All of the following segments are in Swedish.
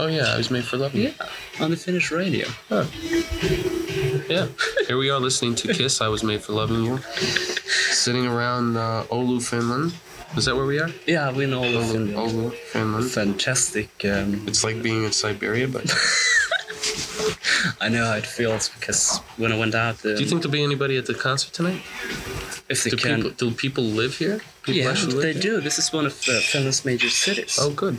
Oh yeah, I was made for loving you. Yeah, on the Finnish radio. Yeah. Here we are listening to Kiss. I was made for loving you. Sitting around uh, Oulu, Finland. Is that where we are? Yeah, we know Oulu, Finland. Oulu, Finland. Fantastic. Um, It's like being in Siberia, but do I know how it feels because when I went out, um, you think there'll be anybody at the concert tonight? if they Do can, people, do people live here? People yeah, actually live they here? do. This is one of uh, Finland's major cities. Oh, good.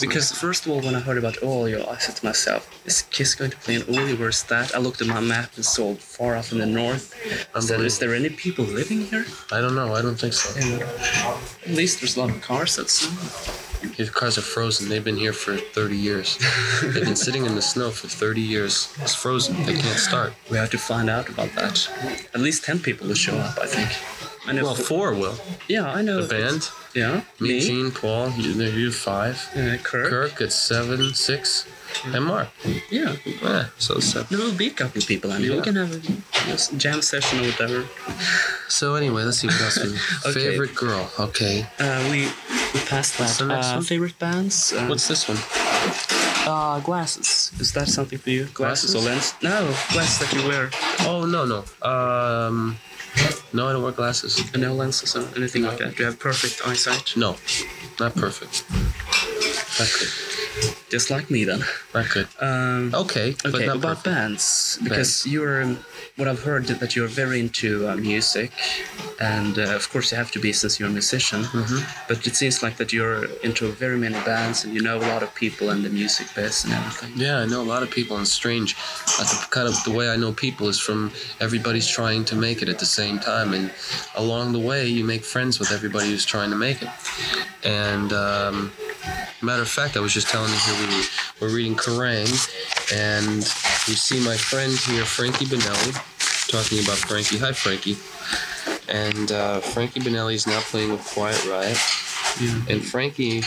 Because first of all, when I heard about Oulu, I said to myself, "Is Kiss going to play in Oulu? Where's that?" I looked at my map and saw far off in the north. I said, "Is there any people living here?" I don't know. I don't think so. And at least there's a lot of cars outside. Your cars are frozen. They've been here for 30 years. They've been sitting in the snow for 30 years. It's frozen. They can't start. We have to find out about that. At least ten people will show up, I think. I know. Well, four will. yeah, I know. The band, Yeah, me, Gene, Paul, you, you five. uh, Kirk. Kirk at seven, six, and Mark. Yeah, Yeah, so seven. there will be a couple of people, and we Yeah. can have a jam session or whatever. So anyway, let's see what else we. Okay. Favorite girl. Okay. Uh, we we passed that. Uh, one? favorite bands? Uh, What's this one? uh, glasses? Is that something for you? Glasses, Glasses? or lens? No, glasses that you wear. Oh no no. Um, no, I don't wear glasses. And no lenses or anything like that. Do you have perfect eyesight? No, not perfect. Not good. Just like me then. Good. Um, Okay, but okay, not about perfect. bands because you're um, what I've heard that you're very into uh, music, and uh, of course you have to be since you're a musician. Mm-hmm. But it seems like that you're into very many bands and you know a lot of people in the music biz and everything. Yeah, I know a lot of people, and strange. The, kind of the way I know people is from everybody's trying to make it at the same time, and along the way, you make friends with everybody who's trying to make it. And um, matter of fact, I was just telling you here we were, we're reading Kerrang, and we see my friend here, Frankie Benelli, talking about Frankie. Hi, Frankie. And uh, Frankie Benelli is now playing with Quiet Riot, Yeah. and Frankie.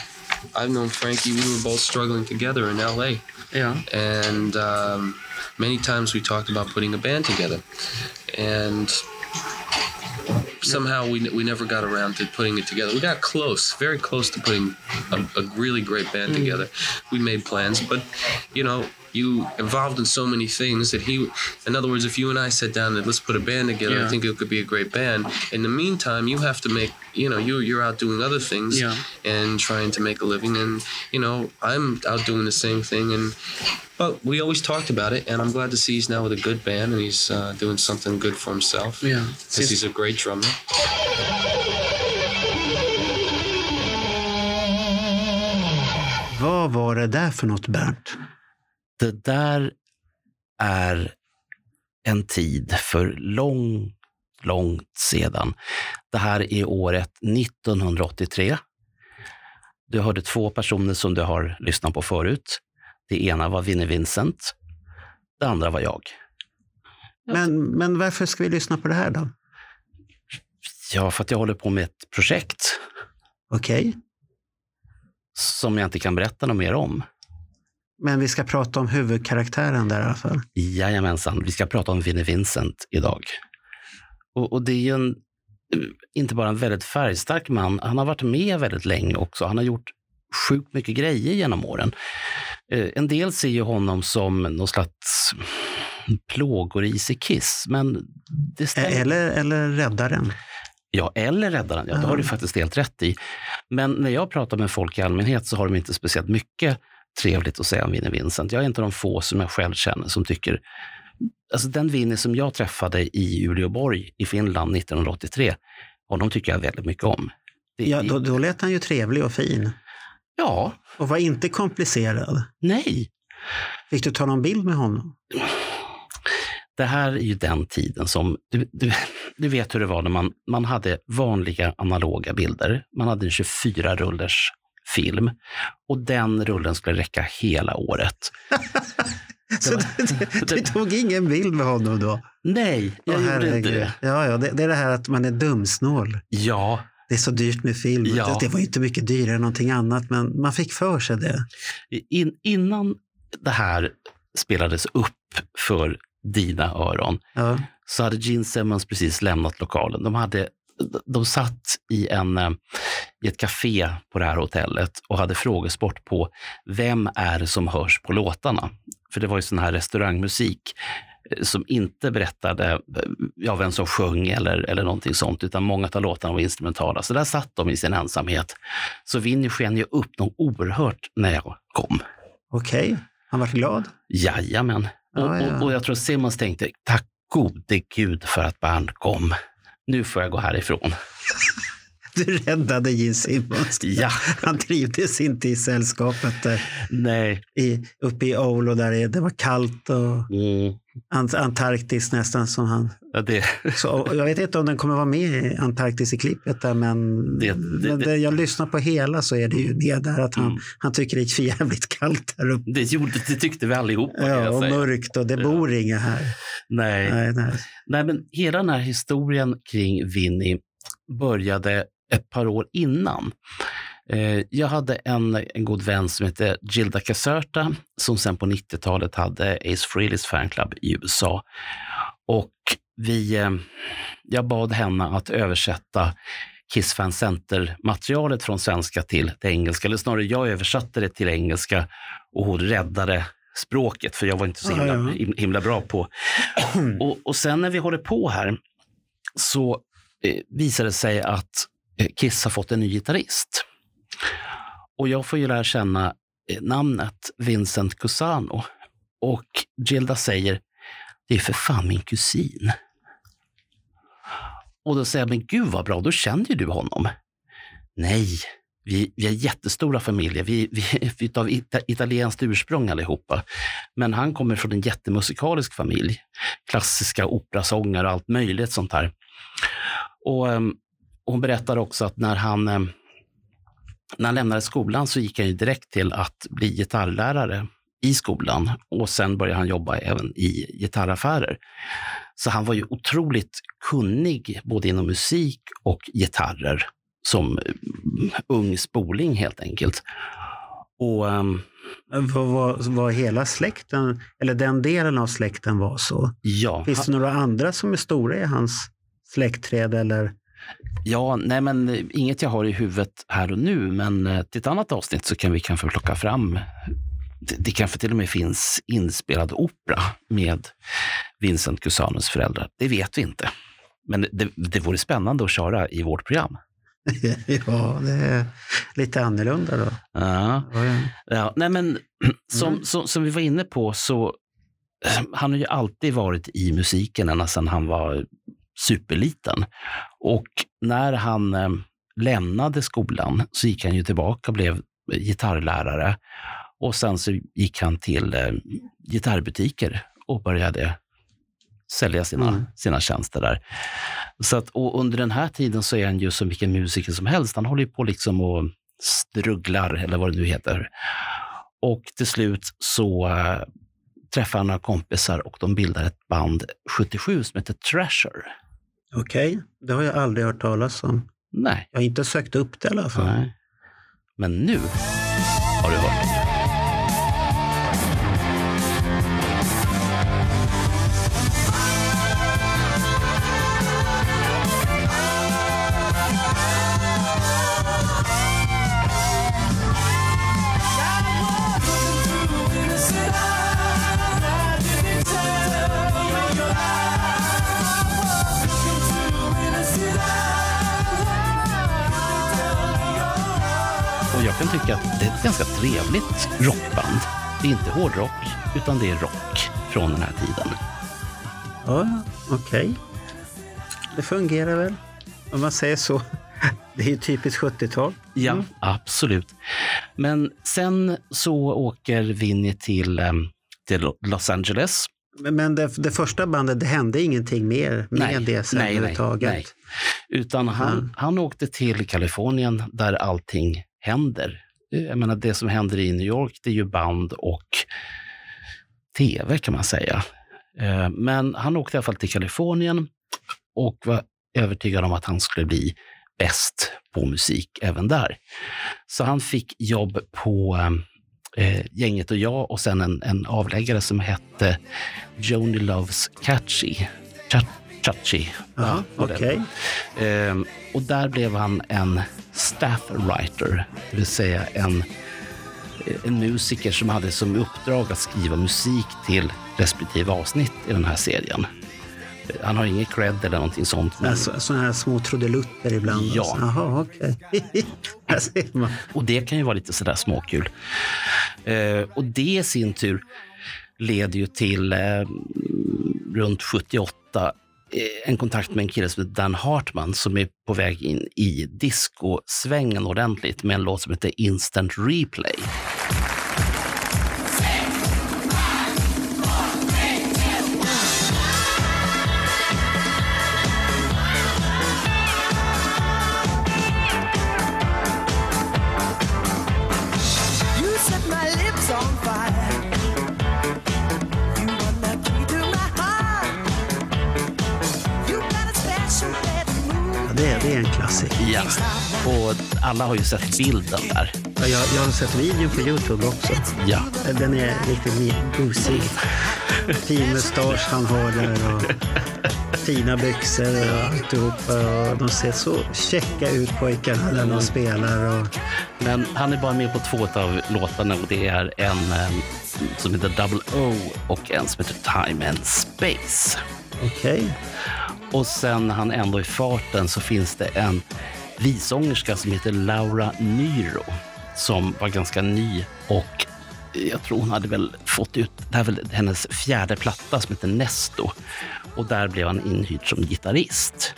I've known Frankie. We were both struggling together in L.A Yeah. and um, many times we talked about putting a band together and somehow we, we never got around to putting it together. We got close very close to putting a, a really great band hmm. together. We made plans but you know you involved in so many things that he in other words if you and i sat down and let's put a band together i think it could be a great band. In the meantime you have to make you know you, you're out doing other things Yeah. and trying to make a living. And you know i'm out doing the same thing. And but we always talked about it. And i'm glad to see he's now with a good band and he's uh, doing something good for himself. Yeah. because he's a great drummer. Vad var det där för något, Bernt? Det där är en tid för långt, långt sedan. Det här är året 1983. Du hörde två personer som du har lyssnat på förut. Det ena var Vinnie Vincent. Det andra var jag. Men, men varför ska vi lyssna på det här då? Ja, för att jag håller på med ett projekt Okej, som jag inte kan berätta något mer om. Men vi ska prata om huvudkaraktären där i alla fall. Jajamensan, vi ska prata om Vinnie Vincent idag. Och, och det är ju en, inte bara en väldigt färgstark man, han har varit med väldigt länge också. Han har gjort sjukt mycket grejer genom åren. Eh, En del ser ju honom som någon slags plågoris i Kiss, men det stämmer. E- Eller, eller räddaren. Ja, eller räddaren. Ja, det har du faktiskt helt rätt i. Men när jag pratar med folk i allmänhet så har de inte speciellt mycket trevligt att säga om Vinnie Vincent. Jag är inte de få som jag själv känner som tycker... Alltså den Vinnie som jag träffade i Uleåborg i Finland 1983, honom tycker jag väldigt mycket om. Det, Ja, då, då lät han ju trevlig och fin. ja, Och var inte komplicerad. nej. Fick du ta någon bild med honom? Det här är ju den tiden som, du, du, du vet hur det var när man, man hade vanliga analoga bilder. Man hade en 24-rullers film och den rullen skulle räcka hela året. Så du, du, tog ingen bild med honom då? Nej, jag Åh, gjorde inte det. Ja, ja, det, det är det här att man är dumsnål. Ja, Det är så dyrt med film. Ja. Det, det var inte mycket dyrare än någonting annat, men man fick för sig det. in, innan det här spelades upp för dina öron Ja. så hade Gene Simmons precis lämnat lokalen. De, hade, de satt i, en, eh, i ett café på det här hotellet och hade frågesport på vem är det som hörs på låtarna? För det var ju sån här restaurangmusik eh, som inte berättade eh, ja, vem som sjöng eller, eller någonting sånt, utan många av låtarna var instrumentala. Så där satt de i sin ensamhet. Så Vinny sken ju upp något oerhört när jag kom. Okej, han var glad. Jajamän. Ja, och, ja. och, och jag tror Simmons tänkte, tack gode gud för att Bernt kom. Nu får jag gå härifrån. Du räddade Gene Simmons. Ja, Han trivdes inte i sällskapet där, nej. i, uppe i Oulu där det, det var kallt och Mm, Ant- Antarktis nästan som han. ja, det, Så, jag vet inte om den kommer vara med i Antarktis i klippet där men, Det- det- men det, jag lyssnar på hela så är det ju med där att han, Mm. han tycker det är för jävligt kallt där uppe. det, gjorde, det tyckte vi allihopa. Ja, och mörkt och det Ja. bor inga här. Nej. Nej, nej. Nej, men hela den här historien kring Vinny började ett par år innan. Eh, Jag hade en, en god vän som hette Gilda Caserta som sen på 90-talet hade Ace Frehleys fanclub i USA. Och vi, eh, jag bad henne att översätta Kiss Fan Center-materialet från svenska till det engelska. Eller snarare, jag översatte det till engelska och hon räddade språket, för jag var inte så himla, himla bra på. Och, och sen när vi håller på här så eh, visar det sig att Eh, Kiss har fått en ny gitarrist. Och jag får ju lära känna eh, namnet Vincent Cusano. Och Gilda säger, det är för fan min kusin. Och då säger jag, men gud vad bra, då känner ju du honom. Nej, vi, vi är jättestora familjer. Vi, vi, vi är av ita, italienskt ursprung allihopa. Men han kommer från en jättemusikalisk familj. Klassiska operasångare och allt möjligt sånt här. Och, ehm, och hon berättar också att när han, ehm, när han lämnade skolan så gick han direkt till att bli gitarrlärare i skolan och sen började han jobba även i gitarraffärer. Så han var ju otroligt kunnig både inom musik och gitarrer som mm, ung spoling helt enkelt. Och ehm, Var, var, var hela släkten, eller den delen av släkten var så? ja, Finns det några andra som är stora i hans släktträd eller? Ja, nej men inget jag har i huvudet här och nu, men eh, till ett annat avsnitt så kan vi kanske plocka fram det, det kanske till och med finns inspelad opera med Vincent Cusanos föräldrar. Det vet vi inte. Men det, det vore spännande att köra i vårt program. ja, det är lite annorlunda då. Ja. Ja, ja. Ja, nej men som, Mm. som, som vi var inne på så eh, han har ju alltid varit i musiken ända sedan han var superliten. Och när han eh, lämnade skolan så gick han ju tillbaka och blev gitarrlärare. Och sen så gick han till eh, gitarrbutiker och började sälja sina, Mm. sina tjänster där. Så att, och under den här tiden så är han ju som vilken musiker som helst. Han håller ju på liksom och strugglar, eller vad det nu heter. Och till slut så äh, träffar han några kompisar och de bildar ett band 77 som heter Treasure. Okej, det har jag aldrig hört talas om. Nej, Jag har inte sökt upp det i alla fall. nej. Men nu har du hört om det. Trevligt rockband. Det är inte hårdrock, utan det är rock från den här tiden. Ja, okej. Det fungerar väl, om man säger så. Det är ju typiskt 70-tal. Ja, Mm. absolut. Men sen så åker Vinny till, em, till Los Angeles. Men- det, det första bandet, det hände ingenting mer med det sen nej, nej, överhuvudtaget. nej. Utan han, Mm. han åkte till Kalifornien där allting händer. Jag menar, det som händer i New York, det är ju band och tv kan man säga. Eh, men han åkte i alla fall till Kalifornien och var övertygad om att han skulle bli bäst på musik även där. Så han fick jobb på eh, Gänget och jag och sen en, en avläggare som hette Joni Loves Catchy. Ch Chachi. Okej. Okay. Eh, och där blev han en staff writer, det vill säga en, en musiker som hade som uppdrag att skriva musik till respektive avsnitt i den här serien. Han har ingen cred eller någonting sånt. Men... Så, sådana här små trudelutter ibland? Ja. Alltså. Okej. Okay. och det kan ju vara lite sådär småkul. Eh, och det i sin tur leder ju till eh, runt 78 eh, Eh, en kontakt med en kille som heter Dan Hartman som är på väg in i discosvängen ordentligt med en låt som heter Instant Replay. Ja, och alla har ju sett bilden där. Ja, jag, jag har sett videon på Youtube också. Ja. Den är riktigt busig. Fin mustasch han har där och fina byxor och alltihopa. Och de ser så käcka ut pojkarna när de spelar. Och... Men han är bara med på två av låtarna och det är en um, som heter Double O och en som heter Time and Space. Okej. Okay. Och sen han ändå i farten så finns det en visångerska som heter Laura Nyro som var ganska ny och jag tror hon hade väl fått ut, det här är väl hennes fjärde platta som heter Nesto. Och där blev han inhyrd som gitarrist.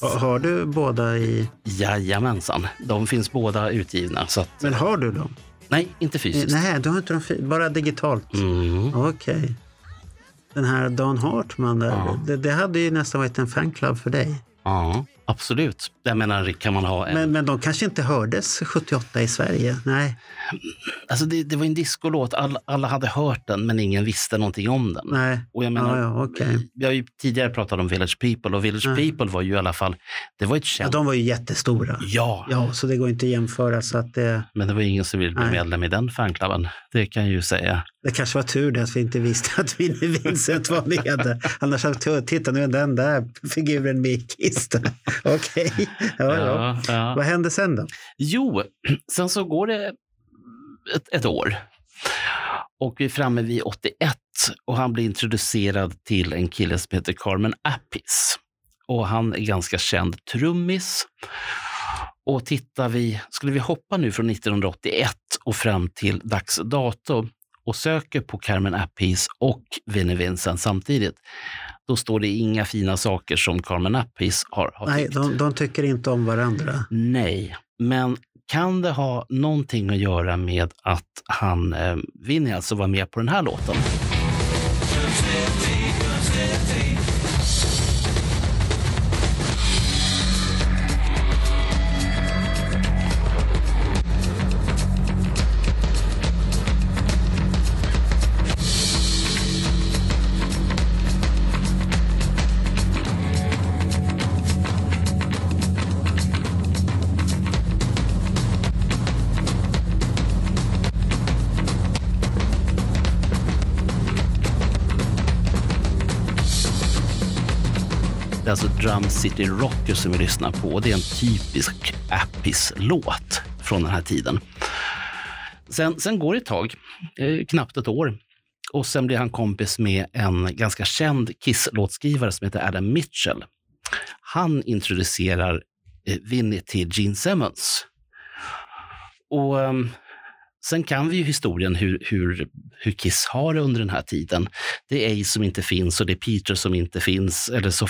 Har du båda i... Jajamensan, de finns båda utgivna. Så att... Men har du dem? Nej, inte fysiskt. Nej, du har inte dem bara digitalt? Mm. Okej. Okay. Den här Dan Hartman, där, ja. det, det, hade ju nästan varit en fanclub för dig. Ja, absolut. Jag menar, kan man ha en... men, men de kanske inte hördes 78 i Sverige? Nej. Alltså det, det var en discolåt. All, alla hade hört den, men ingen visste någonting om den. Nej. Och jag menar, ja, ja, okay. Vi har ju tidigare pratat om Village People och Village ja. People var ju i alla fall, det var ett känt... Ja, de var ju jättestora. Ja. Ja, så det går inte att jämföra. Så att det... Men det var ingen som ville bli Nej. medlem i den fanklubben. Det kan jag ju säga. Det kanske var tur det att vi inte visste att Vinnie Vincent var med. Annars hade vi titta nu är den där figuren med i Kiss. Okej, okay. Ja, ja, ja. Vad hände sen då? Jo, sen så går det ett, ett år. Och vi är framme vid 81 och han blir introducerad till en kille som heter Carmen Appis. Och han är ganska känd trummis. Och tittar vi, skulle vi hoppa nu från 1981 och fram till dags dato och söker på Carmen Appis och Vinnie Vincent samtidigt, då står det inga fina saker som Carmen Appis har, har Nej, de, de tycker inte om varandra. Nej, men kan det ha någonting att göra med att han, eh, Vinnie alltså, var med på den här låten? Drum City Rocker som vi lyssnar på det är en typisk Appis-låt från den här tiden. Sen, sen går det ett tag, eh, knappt ett år, och sen blir han kompis med en ganska känd Kiss-låtskrivare som heter Adam Mitchell. Han introducerar eh, Vinnie till Gene Simmons. Och eh, Sen kan vi ju historien hur, hur, hur Kiss har det under den här tiden. Det är Ace som inte finns och det är Peter som inte finns. Eller så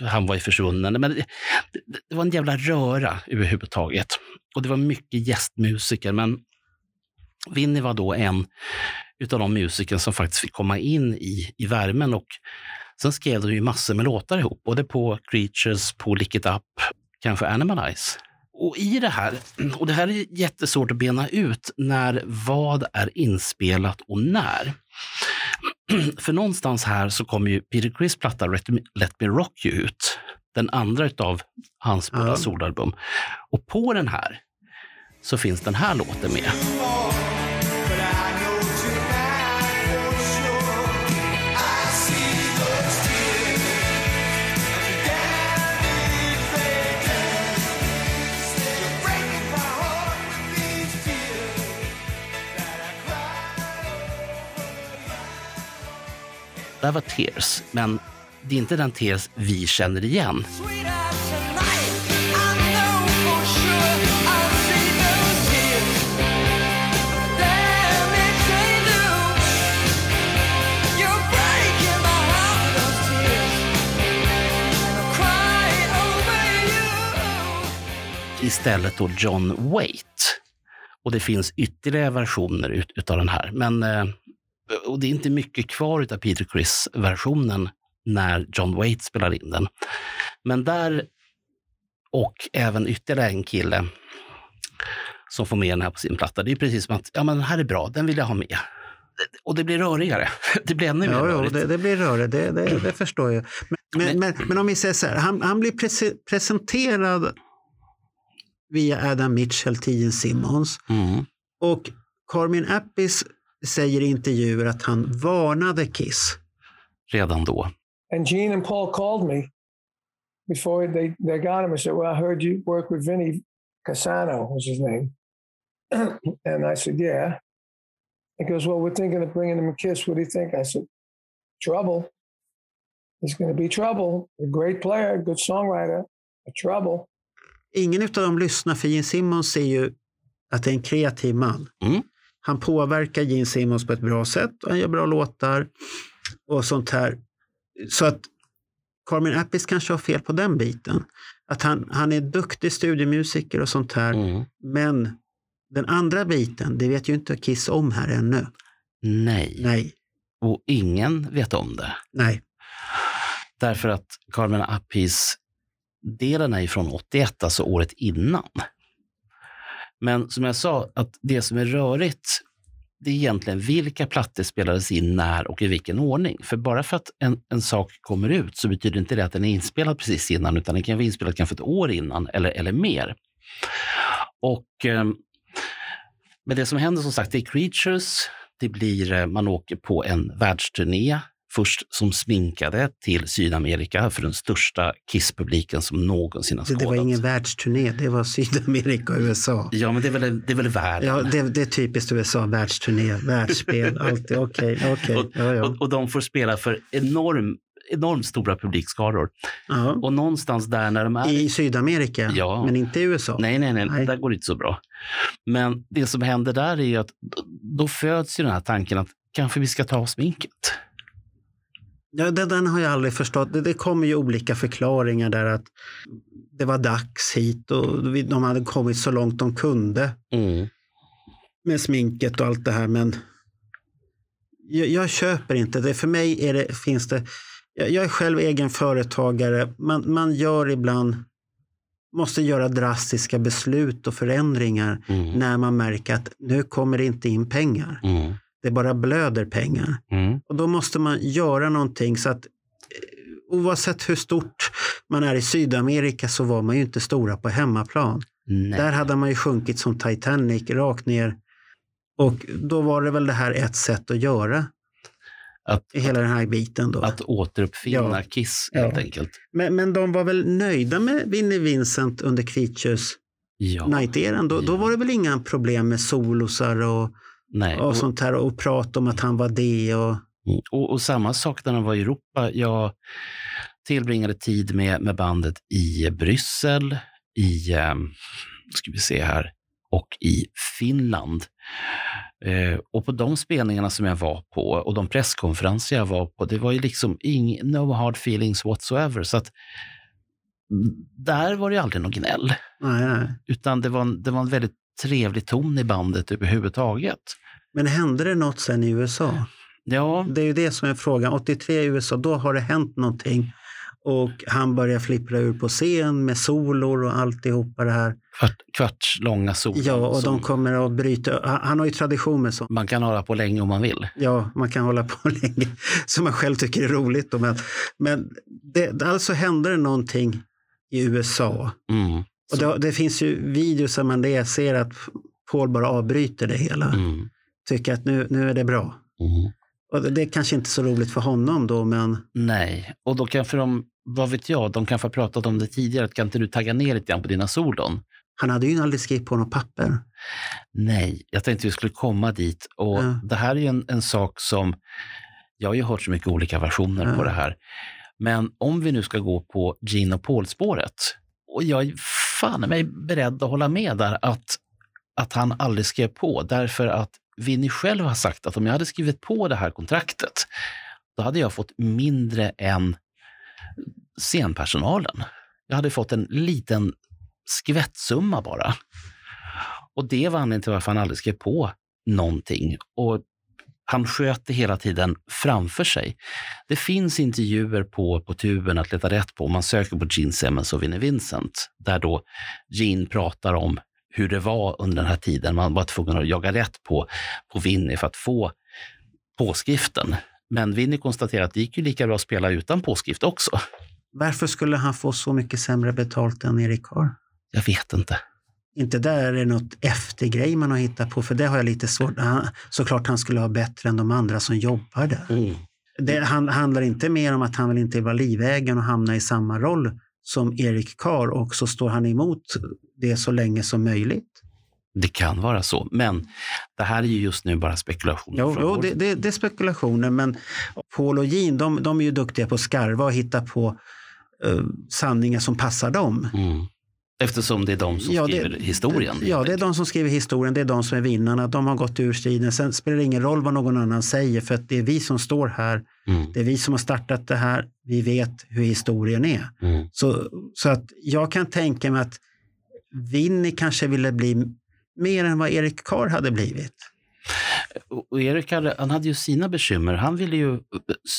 han var ju försvunnen. Men det, det, var en jävla röra överhuvudtaget. Och det var mycket gästmusiker. Men Vinnie var då en utav de musiker som faktiskt fick komma in i, i värmen. Och sen skrev de ju massor med låtar ihop, både på Creatures, på Lick It Up, kanske Animalize. och i det här, och det här är jättesvårt att bena ut, när vad är inspelat och när. För någonstans här så kommer ju Peter Criss platta Let Me, Let Me Rock You ut. Den andra utav hans båda Ja. solalbum. Och på den här så finns den här låten med. Det här var Tears, men det är inte den Tears vi känner igen. Istället då John Waite. Och det finns ytterligare versioner ut, utav den här. Men, eh, och det är inte mycket kvar utav Peter Criss-versionen när John Waite spelar in den. Men där, och även ytterligare en kille som får med den här på sin platta. Det är precis som att, ja men den här är bra, den vill jag ha med. Och det blir rörigare. Det blir ännu mer Ja, ja rörigt. det, det blir rörigt, det, det, det förstår jag. Men, men, men, men om vi säger så här, han, han blir prese- presenterad via Adam Mitchell till Gene Simmons Mm. och Carmen Appis säger i intervjuer att han varnade Kiss. Redan då. And Gene and Paul called me before they, they got him and said, Well, I heard you work with Vinny Casano, was his name. and I said, Yeah. He goes, Well, we're thinking of bringing him a kiss. What do you think? I said, Trouble. He's going to be trouble. A great player, good songwriter, but trouble. Ingen av dem lyssnar för Gene Simmons ser ju att det är en kreativ man. Mm. Han påverkar Gene Simmons på ett bra sätt och han gör bra låtar och sånt här. Så att Carmen Appis kanske har fel på den biten. Att han, han är duktig studiemusiker och sånt här. Mm. Men den andra biten, det vet ju inte Kiss om här ännu. Nej. Nej, Och ingen vet om det. nej. Därför att Carmen Appice delen är från 81, alltså året innan. Men som jag sa, att det som är rörigt, det är egentligen vilka plattor spelades in när och i vilken ordning. För bara för att en, en sak kommer ut så betyder inte det att den är inspelad precis innan, utan den kan vara inspelad kanske ett år innan eller, eller mer. Och eh, men det som händer som sagt, det är Creatures, det blir, eh, man åker på en världsturné först som sminkade till Sydamerika för den största Kiss-publiken som någonsin har Det, det var ingen världsturné, det var Sydamerika och USA. Ja, men det är väl, det är väl världen. Ja, det, det är typiskt USA, världsturné, världsspel, alltid. Okej, okej. och, Ja, ja. och, och de får spela för enorm, enormt stora publikskaror. ja. Och någonstans där när de är... I Sydamerika, Ja. men inte i USA. Nej, nej, nej, Nej. där går det inte så bra. Men det som händer där är att då föds ju den här tanken att kanske vi ska ta av sminket. Ja, det, den har jag aldrig förstått. Det, det kommer ju olika förklaringar där att det var dags hit och vi- de hade kommit så långt de kunde Mm. med sminket och allt det här. Men jag, jag köper inte det. För mig är det, finns det... Jag, jag är själv egen företagare. Man, man gör ibland, måste göra drastiska beslut och förändringar Mm. när man märker att nu kommer det inte in pengar. Mm. Det bara blöder pengar. Mm. Och då måste man göra någonting så att eh, oavsett hur stort man är i Sydamerika så var man ju inte stora på hemmaplan. Nej. Där hade man ju sjunkit som Titanic rakt ner. Och då var det väl det här ett sätt att göra Att, hela den här biten då. att återuppfinna Ja. Kiss Ja. helt enkelt. Men, men de var väl nöjda med Vinnie Vincent under Creatures Ja. Night-eran? Då, då Ja. var det väl inga problem med solosar och, Nej. och Och, sånt här och prat om att han var det och Mm. och, och samma sak när han var i Europa. Jag tillbringade tid med, med bandet i Bryssel, i, eh, ska vi se här, och i Finland. Eh, och på de spelningarna som jag var på och de presskonferenser jag var på, det var ju liksom ing, no hard feelings whatsoever. Så att mm, där var det ju aldrig någon gnäll, nej, nej. utan det var, en, det var en väldigt trevlig ton i bandet överhuvudtaget. Men hände det något sen i USA? Ja, Det är ju det som är frågan. 83 i USA, då har det hänt någonting. Och han börjar flippra ur på scen med solor och alltihopa det här. Kvart, kvarts långa solon. Ja, och som de kommer att bryta. Han han har ju tradition med sånt. Man kan hålla på länge om man vill. Ja, man kan hålla på länge, som man själv tycker är roligt. då, Men, men det, alltså hände det någonting i USA. Mm. Och det, det finns ju videos där man det ser att Paul bara avbryter det hela. Mm. Tycker att nu, nu är det bra. Mm. Och det, är kanske inte så roligt för honom då, men Nej, och då kanske de, vad vet jag, de kanske har pratat om det tidigare. Kan inte du tagga ner lite grann på dina solon? han hade ju aldrig skrivit på något papper. Nej, jag tänkte vi skulle komma dit. Och Ja. Det här är ju en, en sak som, jag har ju hört så mycket olika versioner Ja. på det här. Men om vi nu ska gå på Gene och Paul-spåret, och jag är fan mig beredd att hålla med där att, att han aldrig skrev på, därför att Vinny själv har sagt att om jag hade skrivit på det här kontraktet, då hade jag fått mindre än scenpersonalen. Jag hade fått en liten skvättsumma bara. Och det var anledningen till varför han aldrig skrev på någonting. Och han sköt det hela tiden framför sig. Det finns intervjuer på, på tuben att leta rätt på om man söker på Gene Simmons och Vinnie Vincent, där då Gene pratar om hur det var under den här tiden. Man var tvungen att jaga rätt på, på Vinnie för att få påskriften. Men Vinnie konstaterar att det gick ju lika bra att spela utan påskrift också. Varför skulle han få så mycket sämre betalt än Erik Carr? Jag vet inte. Inte där är det något eftergrej man har hittat på, för det har jag lite svårt. Han, såklart han skulle ha bättre än de andra som jobbar där. Det han, handlar inte mer om att han vill inte vara livägaren och hamna i samma roll som Erik Carr och så står han emot det så länge som möjligt. Det kan vara så, men det här är ju just nu bara spekulationer. Jo, jo det, det, det är spekulationer, men Paul och Jean de, de är ju duktiga på att skarva och hitta på eh, sanningar som passar dem. Mm. Eftersom det är de som Ja, det- skriver historien. Ja, det är de som skriver historien, det är de som är vinnarna. De har gått ur striden. Sen spelar det ingen roll vad någon annan säger, för att det är vi som står här. Mm. Det är vi som har startat det här. Vi vet hur historien är. Mm. Så, så att jag kan tänka mig att Vinny kanske ville bli mer än vad Erik Carr hade blivit. Och Erik hade, han hade ju sina bekymmer. Han ville ju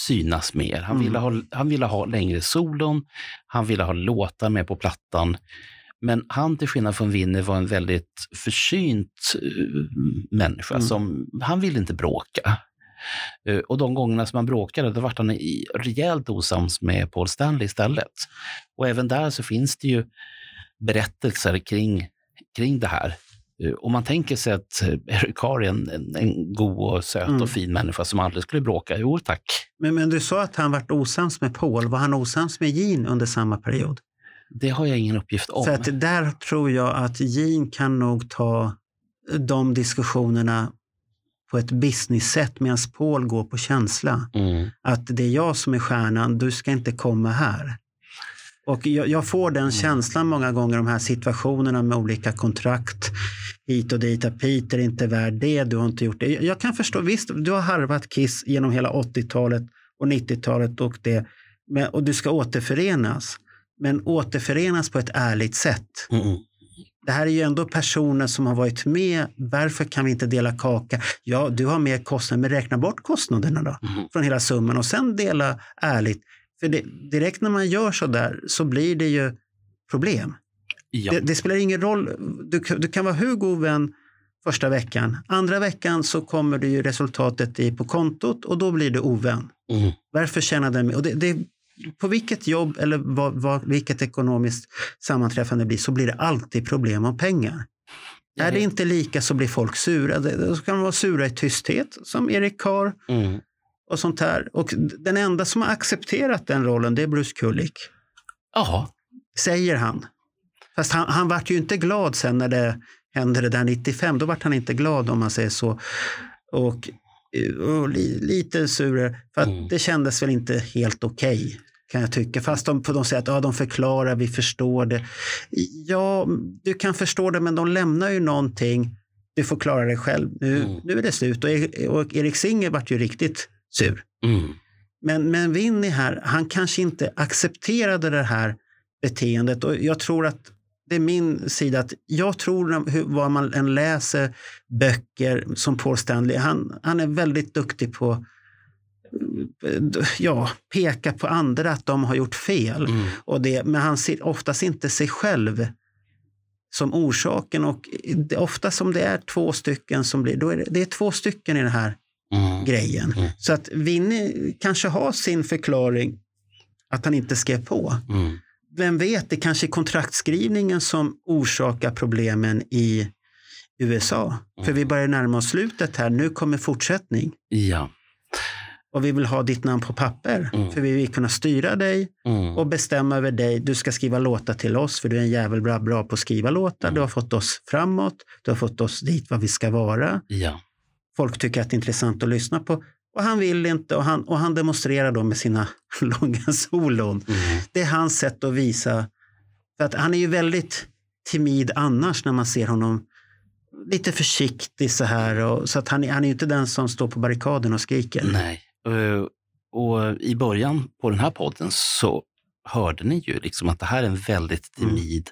synas mer. Han, Mm. ville ha, han ville ha längre solon. Han ville ha låtar med på plattan. Men han, till skillnad från Winnie, var en väldigt försynt eh, människa. Mm. Som, han ville inte bråka. Eh, Och de gångerna som han bråkade, då vart han rejält osams med Paul Stanley istället. Och även där så finns det ju berättelser kring, kring det här. Eh, Om man tänker sig att Eric Carr är en, en, en god och söt Mm. och fin människa som aldrig skulle bråka. Jo tack. Men, men du sa att han varit osams med Paul. Var han osams med Jean under samma period? Det har jag ingen uppgift om. För att där tror jag att Jean kan nog ta de diskussionerna på ett business-sätt medan Paul går på känsla. Mm. Att det är jag som är stjärnan, du ska inte komma här. Och jag, jag får den känslan många gånger, de här situationerna med olika kontrakt hit och dit. Att Peter är inte värd det, du har inte gjort det. Jag, jag kan förstå, visst, du har harvat Kiss genom hela 80-talet och 90-talet och det. Men, och du ska återförenas. Men återförenas på ett ärligt sätt. Mm. Det här är ju ändå personer som har varit med. Varför kan vi inte dela kaka? Ja, du har mer kostnader, men räkna bort kostnaderna då Mm. från hela summan och sen dela ärligt. För det, direkt när man gör så där så blir det ju problem. Ja. Det, det spelar ingen roll. Du, kan- du kan vara hur god vän första veckan. Andra veckan så kommer det ju resultatet i på kontot och då blir du ovän. Mm. Varför tjänar den och det, det, På vilket jobb eller vad, vad, vilket ekonomiskt sammanträffande det blir så blir det alltid problem om pengar. Är det inte lika så blir folk sura. Då kan de vara sura i tysthet som Erik Carr Mm. och sånt här. Och den enda som har accepterat den rollen det är Bruce Kulick, Ja. säger han. Fast han, han vart ju inte glad sen när det hände det där 95. Då vart han inte glad om man säger så. Och, och li, lite sur, för att Mm. det kändes väl inte helt okej. kan jag tycka. Fast de, de säger att ja, de förklarar, vi förstår det. Ja, du kan förstå det, men de lämnar ju någonting. Du får klara dig själv. Nu, Mm. nu är det slut. Och, E- och Erik Singer vart ju riktigt sur. Mm. Men, men Winnie här, han kanske inte accepterade det här beteendet. Och jag tror att det är min sida att jag tror hur, vad man än läser böcker som Paul Stanley, han, han är väldigt duktig på eh, ja, peka på andra att de har gjort fel. Mm. Och det, men han ser oftast inte sig själv som orsaken. Och det, oftast om det är två stycken som blir, då är det, det är två stycken i den här Mm. grejen. Mm. Så att Vinny kanske har sin förklaring att han inte skrev på. Mm. Vem vet, det kanske är kontraktskrivningen som orsakar problemen i USA. För vi börjar närma oss slutet här. Nu kommer fortsättning. Ja. Och vi vill ha ditt namn på papper. Mm. För vi vill kunna styra dig Mm. och bestämma över dig. Du ska skriva låtar till oss för du är en jävel bra, bra på att skriva låtar. Du har fått oss framåt. Du har fått oss dit vad vi ska vara. Ja. Folk tycker att det är intressant att lyssna på. Och han vill inte och han, och han demonstrerar då med sina långa solon. Mm. Det är hans sätt att visa. För att han är ju väldigt timid annars när man ser honom lite försiktig så här. Och, så att han, är- han är ju inte den som står på barrikaden och skriker. Nej. Eh, Och i början på den här podden så hörde ni ju liksom att det här är en väldigt Mm. timid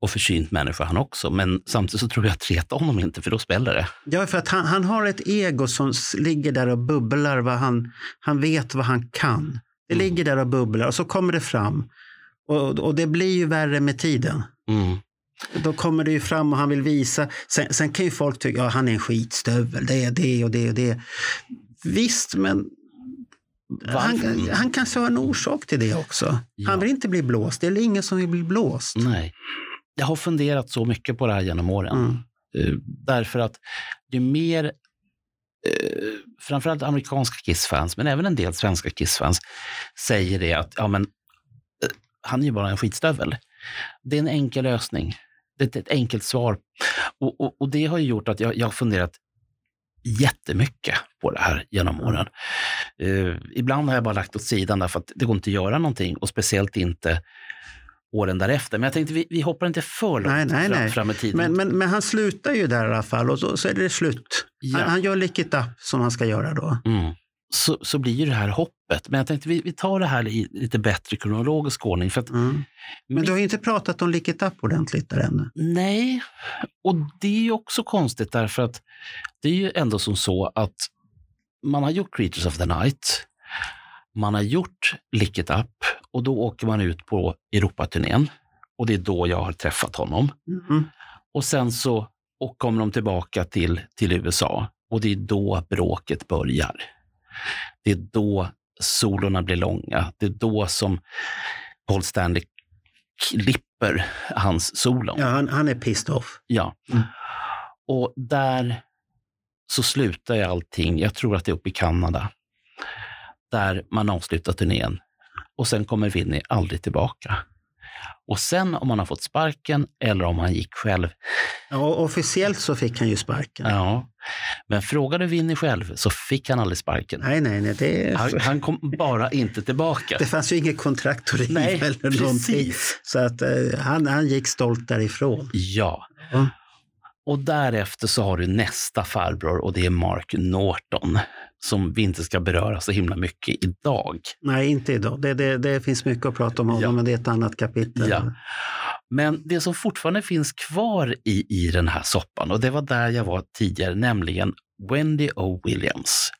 och försynt människa han också. Men samtidigt så tror jag att reta honom inte, för då spelar det. Ja, för att han, han har ett ego som ligger där och bubblar. Vad han, han vet vad han kan. Det Mm. ligger där och bubblar och så kommer det fram. Och, och det blir ju värre med tiden. Mm. Då kommer det ju fram och han vill visa. Sen, sen kan ju folk tycka att ja, han är en skitstövel. Det är det och det och det. Visst, men han, han kanske har en orsak till det också. Ja. Han vill inte bli blåst. Det är ingen som vill bli blåst. Nej. Jag har funderat så mycket på det här genom åren. Mm. Eh, Därför att ju mer, eh, framförallt amerikanska Kiss-fans, men även en del svenska Kiss-fans, säger det att ja, men, eh, han är ju bara en skitstövel. Det är en enkel lösning. Det är ett enkelt svar. Och, och, och det har ju gjort att jag, jag har funderat jättemycket på det här genom åren. Eh, ibland har jag bara lagt åt sidan därför att det går inte att göra någonting och speciellt inte åren därefter. Men jag tänkte vi, vi hoppar inte för långt Nej, nej, fram, nej. fram i tiden. Men, men, men han slutar ju där i alla fall och så, så är det slut. Ja. Han, han gör Lick It Up som han ska göra då. Mm. Så, så blir ju det här hoppet. Men jag tänkte vi, vi tar det här i lite bättre kronologisk ordning. För att, Mm. Men du har ju inte pratat om Lick It Up ordentligt där ännu. Nej, och det är ju också konstigt därför att det är ju ändå som så att man har gjort Creatures of the Night, man har gjort Lick It Up och då åker man ut på Europaturnén. Och det är då jag har träffat honom. Mm. Och sen så och kommer de tillbaka till, till USA och det är då bråket börjar. Det är då solorna blir långa. Det är då som Paul Stanley klipper hans solon. Ja, han, han är pissed off. Ja. Mm. Och där så slutar ju allting, jag tror att det är uppe i Kanada, där man avslutar turnén. Och sen kommer Vinny aldrig tillbaka. Och sen om han har fått sparken eller om han gick själv, Ja, officiellt så fick han ju sparken. ja. Men frågade Vinny själv så fick han aldrig sparken. Nej, nej, nej. Det, Han, han kom bara inte tillbaka. det fanns ju inget kontrakt att riva eller någonting. precis. Så att, eh, han, han gick stolt därifrån. Ja. Ja. Och därefter så har du nästa farbror och det är Mark Norton som vi inte ska beröra så himla mycket idag. Nej, inte idag. Det, det, det finns mycket att prata om Ja. men det är ett annat kapitel. Ja. Men det som fortfarande finns kvar i, i den här soppan, och det var där jag var tidigare, nämligen Wendy O. Williams,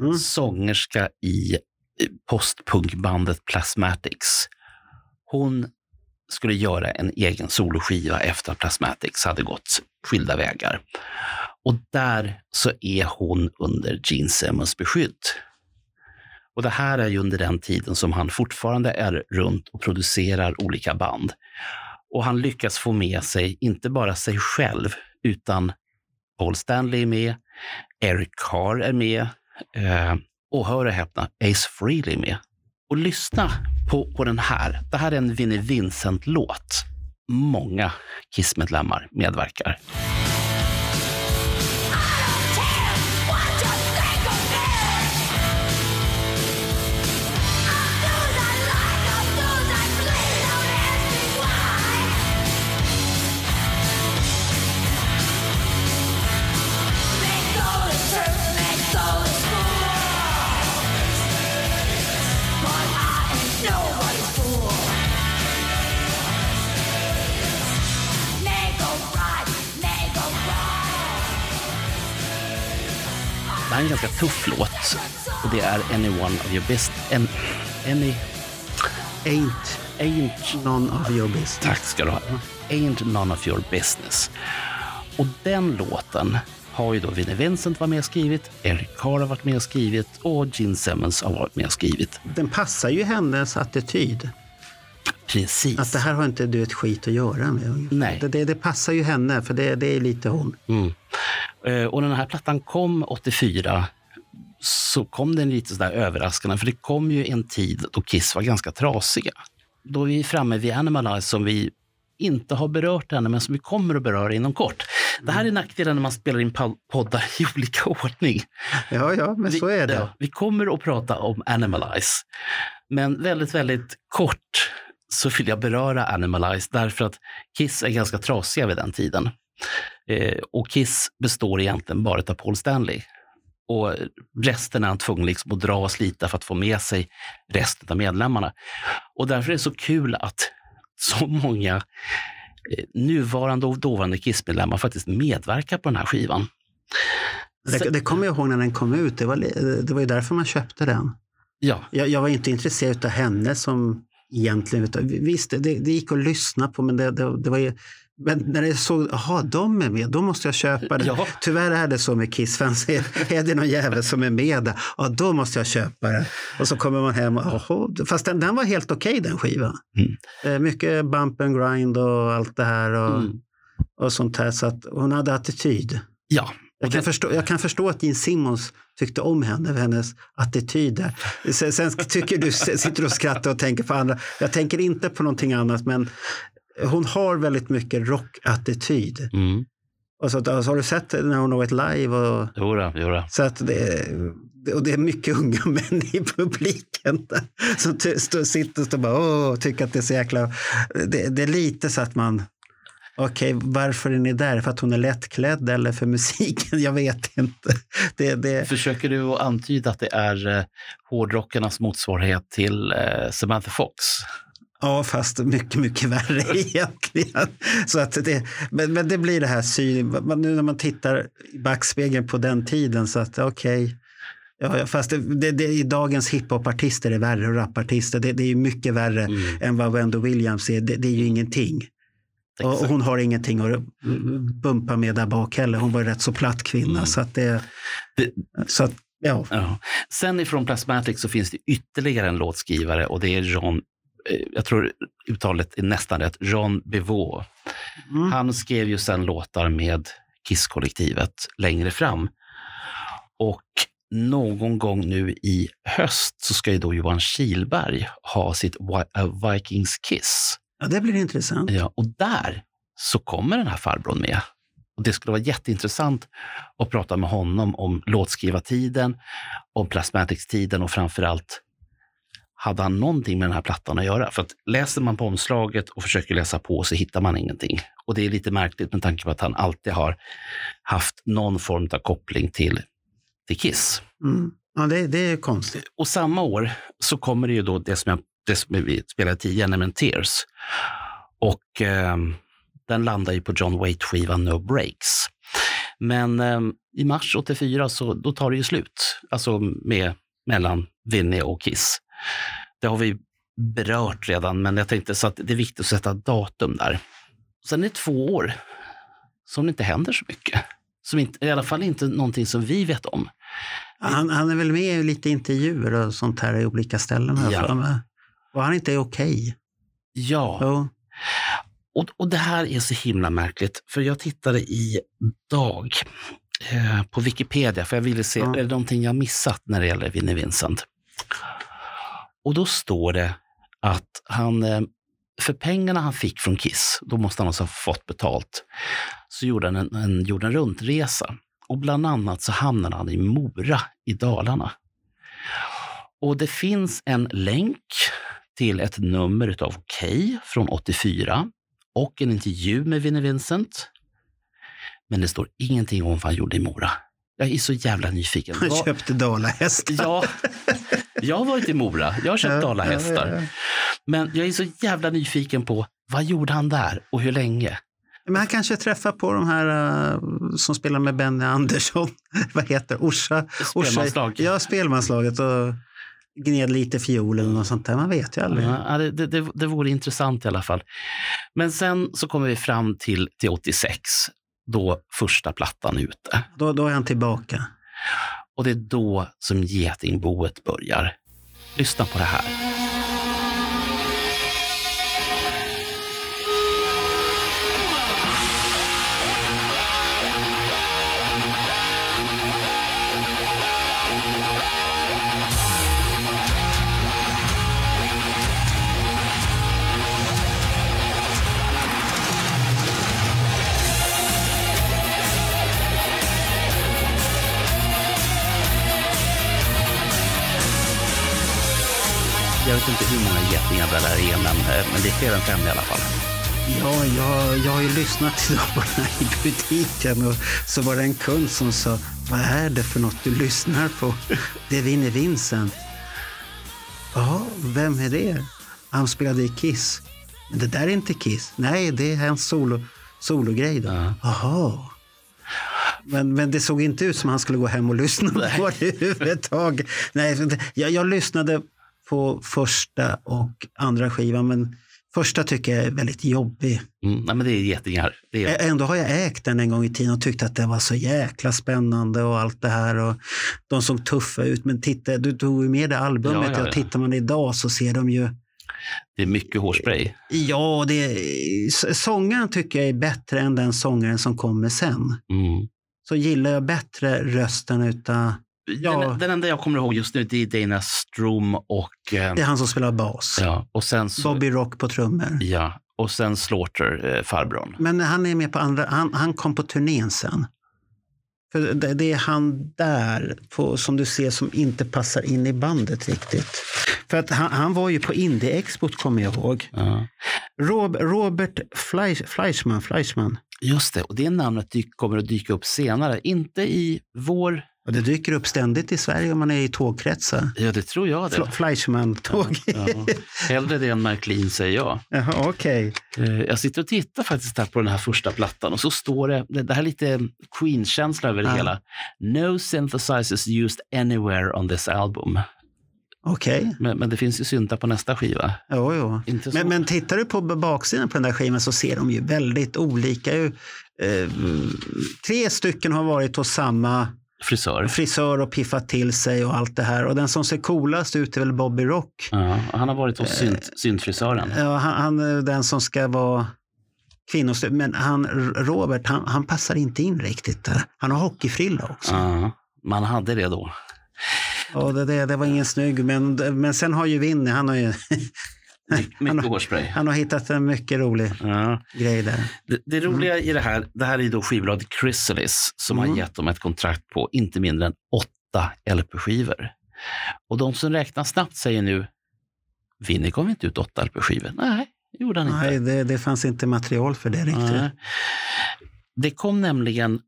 Mm. sångerska i postpunkbandet Plasmatics. Hon skulle göra en egen soloskiva efter att Plasmatics hade gått skilda vägar. Och där så är hon under Gene Simmons beskydd. Och det här är ju under den tiden som han fortfarande är runt och producerar olika band. Och han lyckas få med sig inte bara sig själv, utan Paul Stanley är med, Eric Carr är med eh, och hör och häpna, Ace Frehley är med. Och lyssna på, på den här. Det här är en Vinnie Vincent-låt. Många Kiss-medlemmar medverkar. Ganska tuff låt. Och det är Anyone of your best... An, any... Ain't Ain't... none of your business. Tack ska du ha. Ain't none of your business. Och den låten har ju då Vinnie Vincent varit med och skrivit, Eric Carr har varit med och skrivit och Gene Simmons har varit med och skrivit. Den passar ju hennes attityd. Precis. Att det här har inte du ett skit att göra med. Nej. Det, det, det passar ju henne, för det, det är lite hon. Mm. Eh, Och när den här plattan kom 84 så kom den lite sådär överraskande, för det kom ju en tid då Kiss var ganska trasiga. Då är vi framme vid Animalize som vi inte har berört ännu, men som vi kommer att beröra inom kort. Det här är nackdelen när man spelar in po- poddar i olika ordning. Ja, ja, men vi, så är det. vi kommer att prata om Animalize. Men väldigt, väldigt kort så vill jag beröra Animalize därför att Kiss är ganska trasiga vid den tiden. Eh, och Kiss består egentligen bara av Paul Stanley. Och resten är han tvungen liksom att dra och slita för att få med sig resten av medlemmarna. Och därför är det så kul att så många eh, nuvarande och dåvarande Kiss-medlemmar faktiskt medverkar på den här skivan. Det, det kommer jag ihåg när den kom ut. Det var, det var ju därför man köpte den. Ja, Jag, jag var inte intresserad av henne som egentligen. Visst, det, det gick att lyssna på, men det, det, det var ju... Men när det såg, jaha, de är med, då måste jag köpa det. Ja. Tyvärr är det så med Kiss-fans. Är, är det någon jävel som är med där, ja, då måste jag köpa det. Och så kommer man hem och, jaha, fast den, den var helt okej den skivan. Mm. Eh, Mycket bump and grind och allt det här och, Mm. och sånt här. Så att hon hade attityd. ja. Jag kan, förstå, jag kan förstå att Gene Simmons tyckte om henne, för hennes attityder. Sen, sen tycker du, sitter du och skrattar och tänker på andra. Jag tänker inte på någonting annat, men hon har väldigt mycket rockattityd. Mm. Och så, alltså, har du sett när hon har varit live? Och, Jodå, jodå. så att det, och det är mycket unga män i publiken där, som ty- stå, sitter och bara, åh, tycker att det är så jäkla... Det, det är lite så att man... Okej, varför är ni där? För att hon är lättklädd eller för musiken? Jag vet inte. Det, det, Försöker du att antyda att det är eh, hårdrockarnas motsvarighet till eh, Samantha Fox? Ja, fast mycket, mycket värre egentligen. Så att det, men, men det blir det här syn... Nu när man tittar i backspegeln på den tiden så att okej. Ja, ja, fast det, det, det, i dagens hiphopartister är värre och rapartister. Det, det är ju mycket värre Mm. än vad Wendy Williams är. Det, är ju ingenting. Och, och hon har ingenting att bumpa med där bak heller. Hon var ju rätt så platt kvinna. Mm. Så att det... Så att, ja. Ja. Sen ifrån Plasmatic så finns det ytterligare en låtskrivare och det är eh, jag tror uttalet är nästan rätt, Jean Bevaux. Mm. Han skrev ju sen låtar med Kiss-kollektivet längre fram. Och någon gång nu i höst så ska ju då Johan Kihlberg ha sitt A Vikings Kiss. ja, det blir intressant. Ja, och där så kommer den här farbrorn med. Och det skulle vara jätteintressant att prata med honom om låtskrivartiden, om Plasmatics-tiden och framförallt hade han någonting med den här plattan att göra? För att läser man på omslaget och försöker läsa på så hittar man ingenting. Och det är lite märkligt med tanke på att han alltid har haft någon form av koppling till, till Kiss. Mm. Ja, det, det är konstigt. Och samma år så kommer det ju då det som, jag, det som vi spelade tidigare, nämligen Tears. Och ehm, den landar ju på John Waite-skivan No Breaks. Men ehm, i mars 84 så då tar det ju slut, alltså med, mellan Vinnie och Kiss. Det har vi berört redan, men jag tänkte så att det är viktigt att sätta datum där. Sen är det två år som det inte händer så mycket. Som inte, I alla fall inte någonting som vi vet om. Han, han är väl med i lite intervjuer och sånt här i olika ställen. Här Ja. Och han inte är okej. Ja, Jo. Och, och det här är så himla märkligt, för jag tittade i dag eh, på Wikipedia, för jag ville se, Ja. är det någonting jag missat när det gäller Vinnie Vincent? Och då står det att han, eh, för pengarna han fick från Kiss, då måste han alltså ha fått betalt, så gjorde han en, en jorden runt-resa. Och bland annat så hamnade han i Mora i Dalarna. Och det finns en länk till ett nummer utav Okej från 84 och en intervju med Vinnie Vincent. Men det står ingenting om vad han gjorde i Mora. Jag är så jävla nyfiken. Han köpte dalahästar. Ja, jag har varit i Mora. Jag har köpt dalahästar. Men jag är så jävla nyfiken på vad gjorde han där och hur länge? Men han kanske träffar på de här uh, som spelar med Benny Andersson. Vad heter Orsa? Spelmanslag. Orsa, ja, spelmanslaget. Och gned lite fiol eller något sånt där. Man vet ju aldrig. Ja, det, det, det vore intressant i alla fall. Men sen så kommer vi fram till, till 86, då första plattan är ute. Då, då är han tillbaka. Och det är då som getingboet börjar. Lyssna på det här. Vet inte hur många getingar det där är, men, eh, men det är fler än fem i alla fall. Ja, jag, jag har ju lyssnat den här i butiken och så var det en kund som sa, vad är det för något du lyssnar på? Det är Vinnie Vincent. Ja, vem är det? Han spelade i Kiss. Men det där är inte Kiss. Nej, det är hans solo, sologrej. Då. Ja. Jaha. Men, men det såg inte ut som han skulle gå hem och lyssna på det överhuvudtaget. Nej, jag, jag lyssnade på första och andra skivan, men första tycker jag är väldigt jobbig. Mm, nej, men det är getingar. Det är, Ändå har jag ägt den en gång i tiden och tyckte att det var så jäkla spännande och allt det här. Och de såg tuffa ut, men titta, du tog ju med det albumet. Ja, ja, Ja, ja. Tittar man idag så ser de ju... det är mycket hårspray. Ja, det, s- sångaren tycker jag är bättre än den sångaren som kommer sen. Mm. Så gillar jag bättre rösten utav... Ja. Den, den enda jag kommer ihåg just nu det är Dana Strom och, eh, Det är han som spelar bas. ja, och sen så, Bobby Rock på trummor. ja, och sen Slaughter, eh, farbrorn. Men han är med på andra, han, han kom på turnén sen. För det, det är han där, på, som du ser, som inte passar in i bandet riktigt. För att han, han var ju på Indie-expot, kommer jag ihåg. Ja. Rob, Robert Fleisch, Fleischman, Fleischman. Just det, och det namnet dyk, kommer att dyka upp senare. Inte i vår... Och det dyker upp ständigt i Sverige om man är i tågkretsar. Ja, det tror jag det. Fle- Fleischman-tåg. Ja. Hellre det än Märklin, säger jag. Jaha, okej. Eh, Jag sitter och tittar faktiskt här på den här första plattan och så står det, det här är lite Queen-känsla över det Ja. hela. No synthesizers used anywhere on this album. Okej. Men, men det finns ju syntar på nästa skiva. Jo, jo. Men, men tittar du på baksidan på den där skivan så ser de ju väldigt olika ut. Eh, tre stycken har varit hos samma Frisör. frisör och piffat till sig och allt det här. Och den som ser coolast ut är väl Bobby Rock. Ja, han har varit hos Eh. synt, syntfrisören. Ja, han, han den som ska vara kvinnostyr. Men han, Robert, han, han passar inte in riktigt där. Han har hockeyfrilla också. Ja, man hade det då. Och det, det, det var ingen snygg. Men, men sen har ju Winnie, han har ju My- Mycket hårspray. han har hittat en mycket rolig Ja. grej där. Det, det roliga i det här, det här är då skivbolaget Chrysalis som Mm. har gett dem ett kontrakt på inte mindre än åtta LP-skivor. Och de som räknar snabbt säger nu, Vinnie gav inte ut åtta LP-skivor. Nej, det gjorde han Nej, inte. det, det fanns inte material för det riktigt. Nej. Det kom nämligen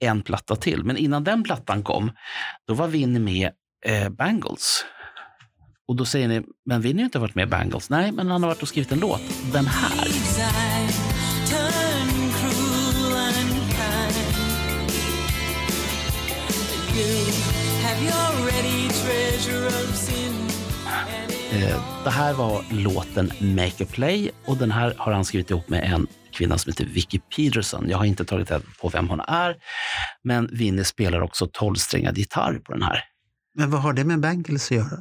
en platta till, men innan den plattan kom, då var Vinnie med eh, Bangles. Och då säger ni, men Vinnie har inte varit med i Bangles. Nej, men han har varit och skrivit en låt. Den här. Eh, det här var låten Make a Play och den här har han skrivit ihop med en kvinna som heter Vicky Peterson. Jag har inte tagit reda på vem hon är, men Vinnie spelar också tolvsträngad gitarr på den här. Men vad har det med Bangles att göra?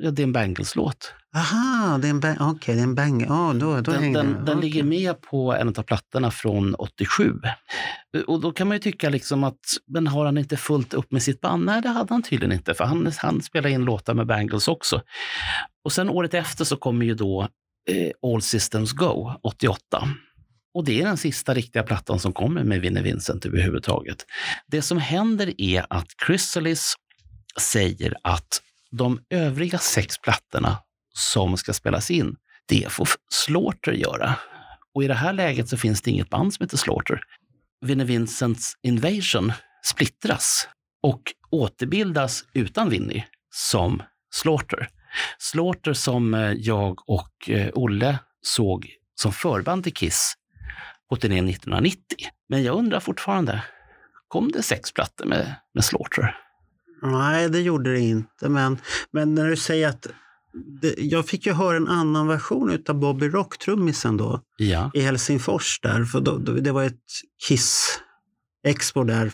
Ja, det är en Bangles-låt. Aha, det är en bang. Okej, det är en bang. Ja, då, då Den, den, den Okej. ligger med på en av plattorna från 87. Och då kan man ju tycka liksom att, men har han inte fullt upp med sitt band? Nej, det hade han tydligen inte, för han, han spelade in låtar med Bangles också. Och sen året efter så kommer ju då eh, All Systems Go, 88. Och det är den sista riktiga plattan som kommer med Vinnie Vincent överhuvudtaget. Det som händer är att Chrysalis säger att de övriga sex plattorna som ska spelas in, det får Slaughter göra. Och i det här läget så finns det inget band som heter Slaughter. Vinnie Vincents Invasion splittras och återbildas utan Vinnie som Slaughter. Slaughter som eh, jag och eh, Olle såg som förband till Kiss på turnén 1990. Men jag undrar fortfarande, kom det sex plattor med, med Slaughter? Nej, det gjorde det inte. Men, men när du säger att... Det, jag fick ju höra en annan version av Bobby Rock, trummisen då, Ja. i Helsingfors där. För då, då, det var ett Kiss-expo där.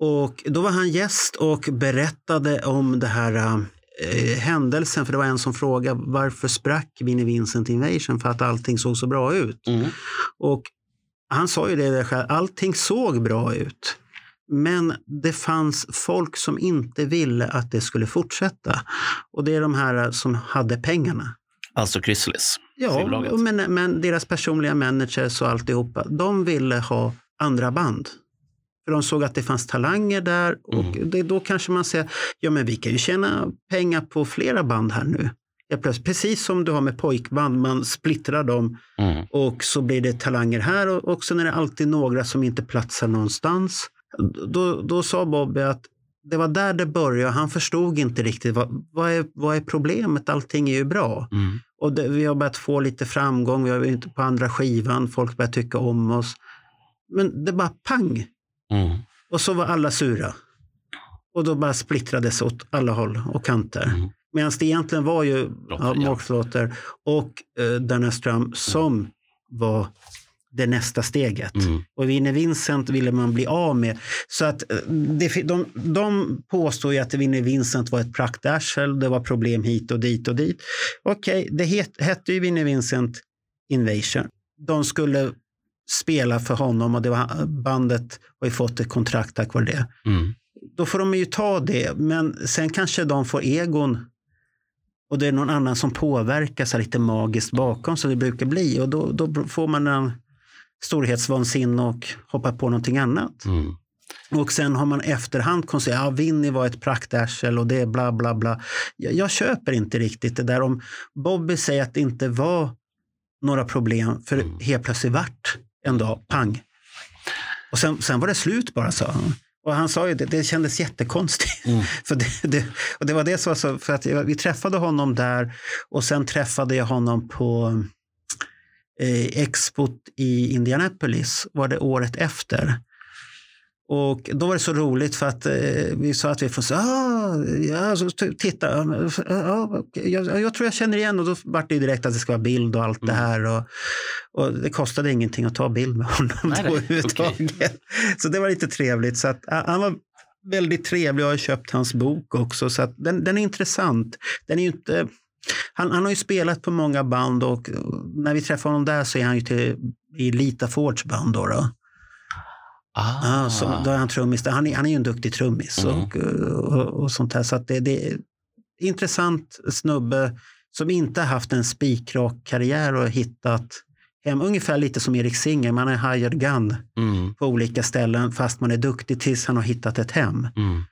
Och då var han gäst och berättade om det här eh, händelsen. För det var en som frågade varför sprack Vinnie Vincent Invasion för att allting såg så bra ut. Mm. Och han sa ju det där själv, allting såg bra ut. Men det fanns folk som inte ville att det skulle fortsätta. Och det är de här som hade pengarna. Alltså Chrysalis. Ja, men, men deras personliga managers och alltihopa, de ville ha andra band. För de såg att det fanns talanger där och det, då kanske man säger, ja men vi kan ju tjäna pengar på flera band här nu. Ja, plötsligt, precis som du har med pojkband, man splittrar dem Mm. och så blir det talanger här och, sen är det alltid några som inte platsar någonstans. Då, då sa Bobby att det var där det började. Han förstod inte riktigt vad, vad, är, vad är problemet, allting är ju bra. Mm. Och det, vi har börjat få lite framgång, vi har inte på andra skivan, folk börjar tycka om oss. Men det bara pang! Mm. Och så var alla sura. Och då bara splittrades åt alla håll och kanter. Mm. Medan det egentligen var ju Låter, ja. Mark Slaughter och uh, Dana Strum som var det nästa steget. Mm. Och Vinnie Vincent ville man bli av med. Så att eh, det, de, de påstår ju att Vinnie Vincent var ett praktarsel, det var problem hit och dit och dit. Okej, det het, hette ju Vinnie Vincent Invasion. De skulle spela för honom och det var, bandet har ju fått ett kontrakt tack vare det. Mm. Då får de ju ta det, men sen kanske de får egon och det är någon annan som påverkar sig lite magiskt bakom som det brukar bli och då, då får man en storhetsvansinne och hoppar på någonting annat. Mm. Och sen har man efterhand konstaterat att ja, Vinny var ett praktarsel och det är bla bla bla. Jag, jag köper inte riktigt det där om Bobby säger att det inte var några problem för Mm. helt plötsligt vart en dag, pang. Och sen, sen var det slut bara sa han. Och han sa ju det, det kändes jättekonstigt. Mm. för det, det, och det var det som var så, för att jag- vi träffade honom där och sen träffade jag honom på eh, expot i Indianapolis, var det året efter. Och då var det så roligt för att eh, vi sa att vi får ah, ja, så titta, ja, jag, jag tror jag känner igen och då var det direkt att det ska vara bild och allt det här. Och, och det kostade ingenting att ta bild med honom Nej, då överhuvudtaget. Så det var lite trevligt. Så att, han var väldigt trevlig och jag har köpt hans bok också. Så att den, den är intressant. Den är ju inte, han, han har ju spelat på många band och eh, när vi träffar honom där så är han ju till, i Lita Fords band. Då, då. Ah. Ja, så, då är han trummis. Han är, han är ju en duktig trummis Mm. och, och, och sånt här. Så det, det är intressant snubbe som inte har haft en spikrak karriär och hittat hem. Ungefär lite som Erik Singer. Man är hired gun Mm. på olika ställen fast man är duktig tills han har hittat ett hem. Mm.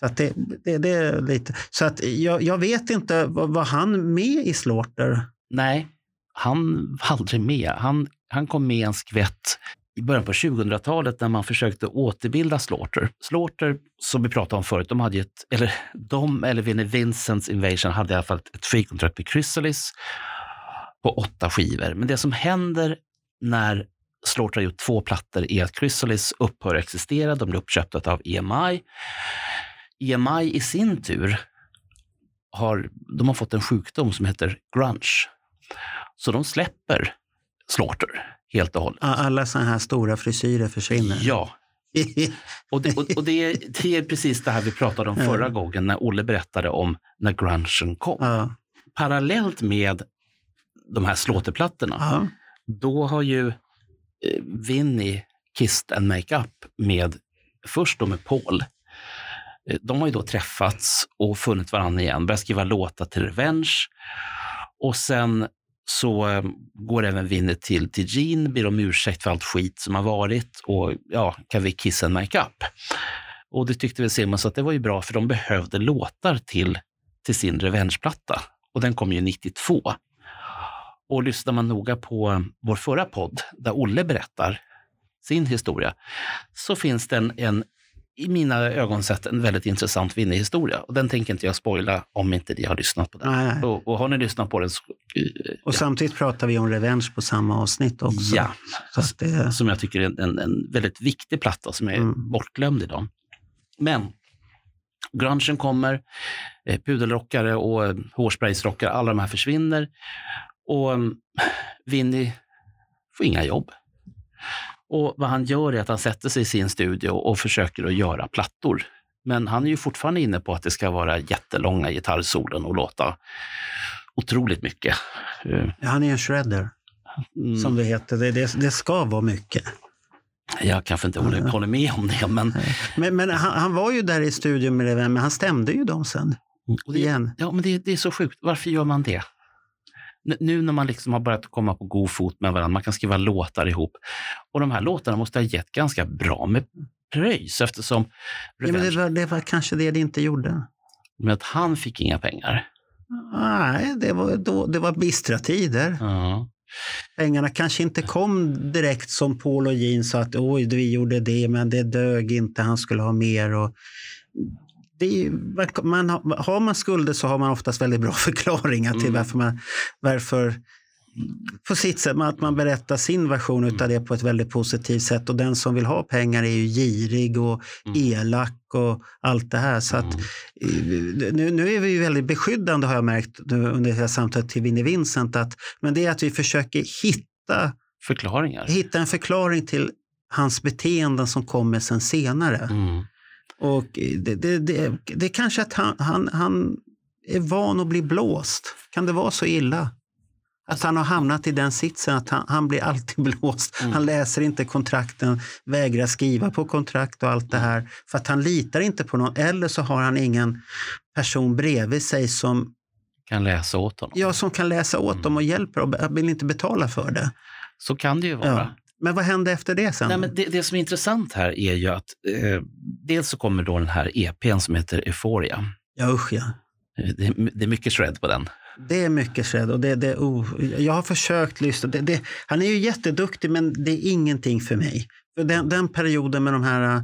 Så att det, det, det är lite. Så att jag, jag vet inte, var, var han med i Slaughter? Nej, han var aldrig med. Han, han kom med en skvätt i början på 2000-talet när man försökte återbilda Slaughter. Slaughter, som vi pratade om förut, de hade ju ett, eller de eller Vinnie Vincents Invasion hade i alla fall ett, skivkontrakt frikontrakt med Chrysalis på åtta skivor. Men det som händer när Slaughter har gjort två plattor är att Chrysalis upphör att existera. De blir uppköpta av EMI. EMI i sin tur har, de har fått en sjukdom som heter grunge. Så de släpper Slaughter helt och hållet. Alla sådana här stora frisyrer försvinner. Ja, och, det, och, och det, är, det är precis det här vi pratade om förra gången när Olle berättade om när grungen kom. ja. Parallellt med de här slåterplattorna, Ja. då har ju eh, Vinnie kissed and make up med, först då med Paul. Eh, de har ju då träffats och funnit varandra igen, börjat skriva låtar till Revenge. Och sen så eh, går även Vinnie till, till Jean, ber om ursäkt för allt skit som har varit och ja, kan vi kiss and make up? Och det tyckte väl Simon så att det var ju bra för de behövde låtar till, till sin Revenge-platta. Och den kom ju 92. Och lyssnar man noga på eh, vår förra podd där Olle berättar sin historia så finns det en, en i mina ögon sett en väldigt intressant Winnie-historia. Och den tänker inte jag spoila om inte ni har lyssnat på den. Nej. Och, och har ni lyssnat på den så... eh, Och samtidigt pratar vi om Revenge på samma avsnitt också. Ja, Så det, som jag tycker är en, en, en väldigt viktig platta som är Mm. bortglömd idag. Men grungen kommer, eh, pudelrockare och eh, hårspraysrockare, alla de här försvinner. Och mm, Vinny får inga jobb. Och vad han gör är att han sätter sig i sin studio och försöker att göra plattor. Men han är ju fortfarande inne på att det ska vara jättelånga gitarrsolon och låta otroligt mycket. Eh, han är en shredder, mm. som det heter. Det, det, det ska vara mycket. Jag kanske inte håller, håller med om det, men Men, men han, han var ju där i studion med Revenge, men han stämde ju dem sen. Och det, Igen. Ja, men det, det är så sjukt. Varför gör man det? Nu när man liksom har börjat komma på god fot med varandra, man kan skriva låtar ihop. Och de här låtarna måste ha gett ganska bra med pröjs eftersom Ja, men det, Revenge, var, det var kanske det det inte gjorde. med att han fick inga pengar. Nej, det var, då, det var bistra tider. Ja. Pengarna kanske inte kom direkt som Paul och Jean sa att oj, vi gjorde det, men det dög inte, han skulle ha mer. Och ju- man, har- man skulder så har man oftast väldigt bra förklaringar till Mm. varför man, varför på sitt sätt, att man berättar sin version Mm. av det på ett väldigt positivt sätt. Och den som vill ha pengar är ju girig och Mm. elak och allt det här. Så att, eh, nu, nu är vi ju väldigt beskyddande har jag märkt nu under här samtalet till Vinnie Vincent. Att, men det är att vi försöker hitta, Förklaringar. hitta en förklaring till hans beteenden som kommer sen senare. Mm. Och det, det, det, det är kanske att han, han, han är van att bli blåst. Kan det vara så illa? Att han har hamnat i den sitsen att han, han blir alltid blåst. Mm. Han läser inte kontrakten, vägrar skriva på kontrakt och allt det här. För att han litar inte på någon. Eller så har han ingen person bredvid sig som, Kan läsa åt honom. ja, som kan läsa åt dem och hjälper och vill inte betala för det. Så kan det ju vara. Ja. Men vad hände efter det sen? Nej, men det, det som är intressant här är ju att eh, dels så kommer då den här EPn som heter Euphoria. Ja, usch ja. Det, är- det är mycket shred på den. Det är mycket shred och det, det, oh, jag har försökt lyssna. Det, det, han är ju jätteduktig men det är ingenting för mig. För den, den perioden med de här uh,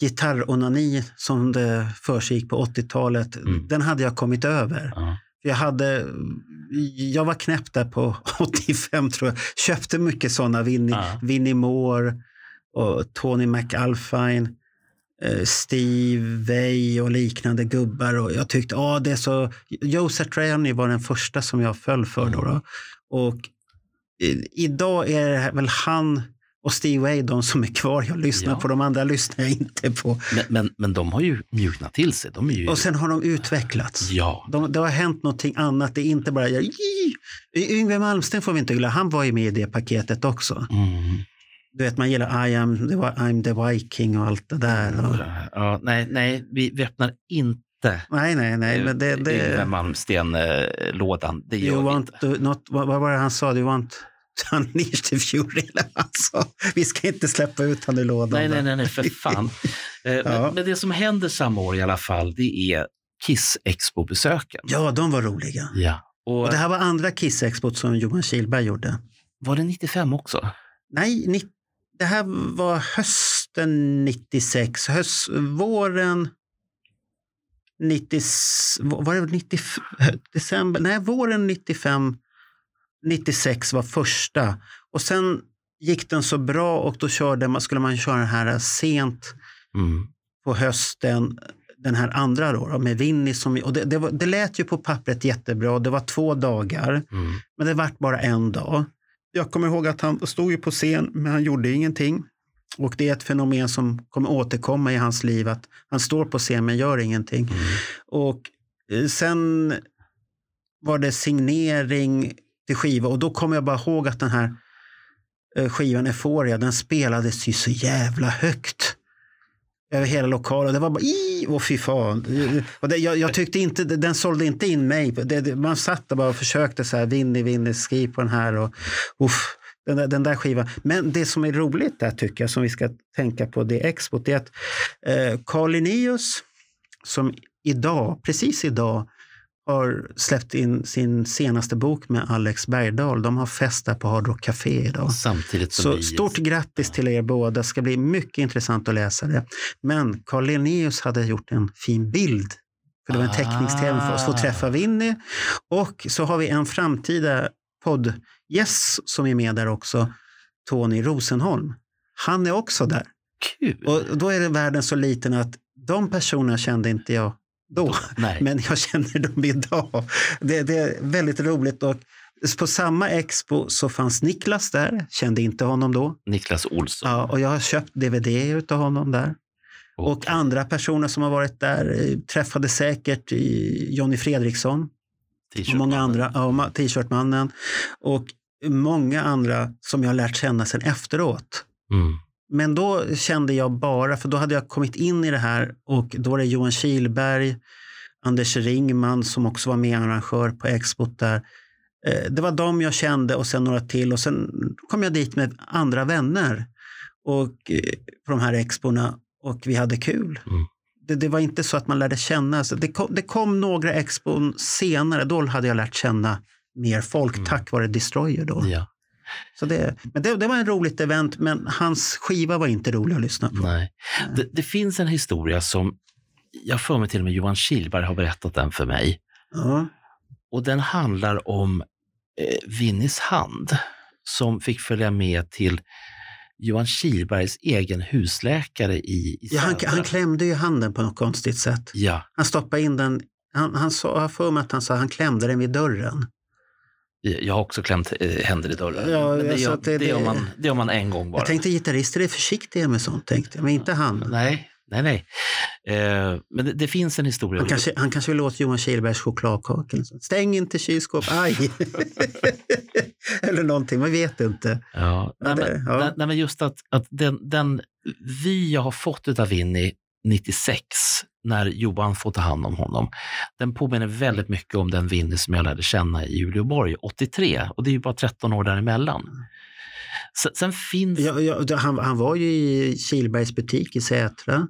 gitarronani som det försiggick på 80-talet, Mm. den hade jag kommit över. Ja. Jag, hade, jag var knäpp där på 85 tror jag. Köpte mycket sådana. Vinnie, Ja. Vinnie Moore och Tony McAlpine. eh, Steve Vai och liknande gubbar. Och jag tyckte, ja det är så... Joe Satriani var den första som jag föll för. Då, då. Och eh, idag är det väl han och Steve Vai de som är kvar. Jag lyssnar Ja. på de andra lyssnar jag inte på. Men, men, men de har ju mjuknat till sig. De är ju... Och sen har de utvecklats. Ja. De, det har hänt någonting annat. Det är inte bara... Jag, Yngwie Malmsteen får vi inte glömma. Han var ju med i det paketet också. Mm. Du vet, man gillar I am the, I'm the Viking och allt det där. Och, Ja, nej, nej vi, vi öppnar inte nej, nej, nej. Men det, det, Malmsten-lådan. Det gör you want inte. to, not, vad, var det han sa? You want to unleash the fury. han sa. Vi ska inte släppa ut honom ur lådan. Nej, nej, nej, nej, för fan. Eh, Ja. men, men det som händer samma år i alla fall, det är Kiss Expo-besöken. Ja, de var roliga. Ja. Och, Och det här var andra Kiss-expot som Johan Kihlberg gjorde. var det 95 också? Nej, ni, det här var hösten 96. Höst, våren 90, var det 90, december? Nej, våren 95, 96 var första. Och sen gick den så bra och då körde man, skulle man köra den här sent Mm. på hösten. Den här andra då, då med Winnie. Som, och det, det, var, det lät ju på pappret jättebra. Det var två dagar. Mm. Men det vart bara en dag. Jag kommer ihåg att han stod ju på scen, men han gjorde ingenting. Och det är ett fenomen som kommer återkomma i hans liv, att han står på scen men gör ingenting. Och eh, sen var det signering till skiva och då kommer jag bara ihåg att den här eh, skivan Euphoria, den spelades ju så jävla högt över hela lokalen. Det var bara i och fy fan. Och det, jag, jag tyckte inte, den sålde inte in mig. Det, man satt där bara och försökte så här, Vinnie, Vinnie, skriv på den här och uff, den, där, den där skivan. Men det som är roligt där tycker jag, som vi ska tänka på det expot, det är att eh, Carl Linnaeus, som idag, precis idag, har släppt in sin senaste bok med Alex Bergdahl. De har fest där på Hard Rock Café idag. Samtidigt som Så vi... stort grattis till er båda. Det ska bli mycket intressant att läsa det. Men Carl Linnaeus hade gjort en fin bild. För det var en tecknings-tv för oss. Få Ah. träffa Winnie. Och så har vi en framtida poddgäst som är med där också. Tony Rosenholm. Han är också där. Kul! Och då är det världen så liten att de personerna kände inte jag då. Nej. Men jag känner dem idag. Det, det är väldigt roligt. Och på samma expo så fanns Niklas där. Kände inte honom då. Niklas Olsson. Ja, och jag har köpt DVD av honom där. Och andra personer som har varit där eh, träffade säkert Jonny Fredriksson och många andra, ja, ma- T-shirtmannen och många andra som jag har lärt känna sen efteråt. Mm. Men då kände jag bara, för då hade jag kommit in i det här och då var det Johan Kilberg, Anders Ringman som också var med arrangör på Expot där. Eh, Det var de jag kände och sen några till och sen kom jag dit med andra vänner och, eh, på de här exporna och vi hade kul. Mm. Det, det var inte så att man lärde känna. Så det, kom, det kom några expon senare, då hade jag lärt känna mer folk Mm. tack vare Destroyer då. Ja, Så det, men det, det var en roligt event, men hans skiva var inte rolig att lyssna på. nej. Det, det finns en historia som jag för mig till och med Johan Kihlberg har berättat den för mig. Ja. Och den handlar om eh, Vinnis hand som fick följa med till Johan Kihlbergs egen husläkare i, i Ja, han, han klämde ju handen på något konstigt sätt. Ja, Han stoppade in den, han, han sa, jag för mig att han sa han klämde den vid dörren. Jag har också klämt eh, händer i dörren. Ja, Men det, gör, det- det, gör man, det gör man en gång bara. Jag tänkte gitarrister är försiktiga med sånt, tänkte jag, men inte han. Nej, nej, nej. Eh, men det, det finns en historia. Han kanske, han kanske vill åt Johan Kihlbergs chokladkaka. Stäng inte kylskåp, aj! eller någonting, man vet inte. Ja, nej, men, ja. nej, nej, men just att, att den, den vi jag har fått av Winnie 96, när Johan får ta hand om honom, den påminner väldigt mycket om den Winnie som jag lärde känna i Uleåborg 83. Och det är ju bara 13 år däremellan. Sen, sen finns... Ja, ja, han, han var ju i Kihlbergs butik i Sätra.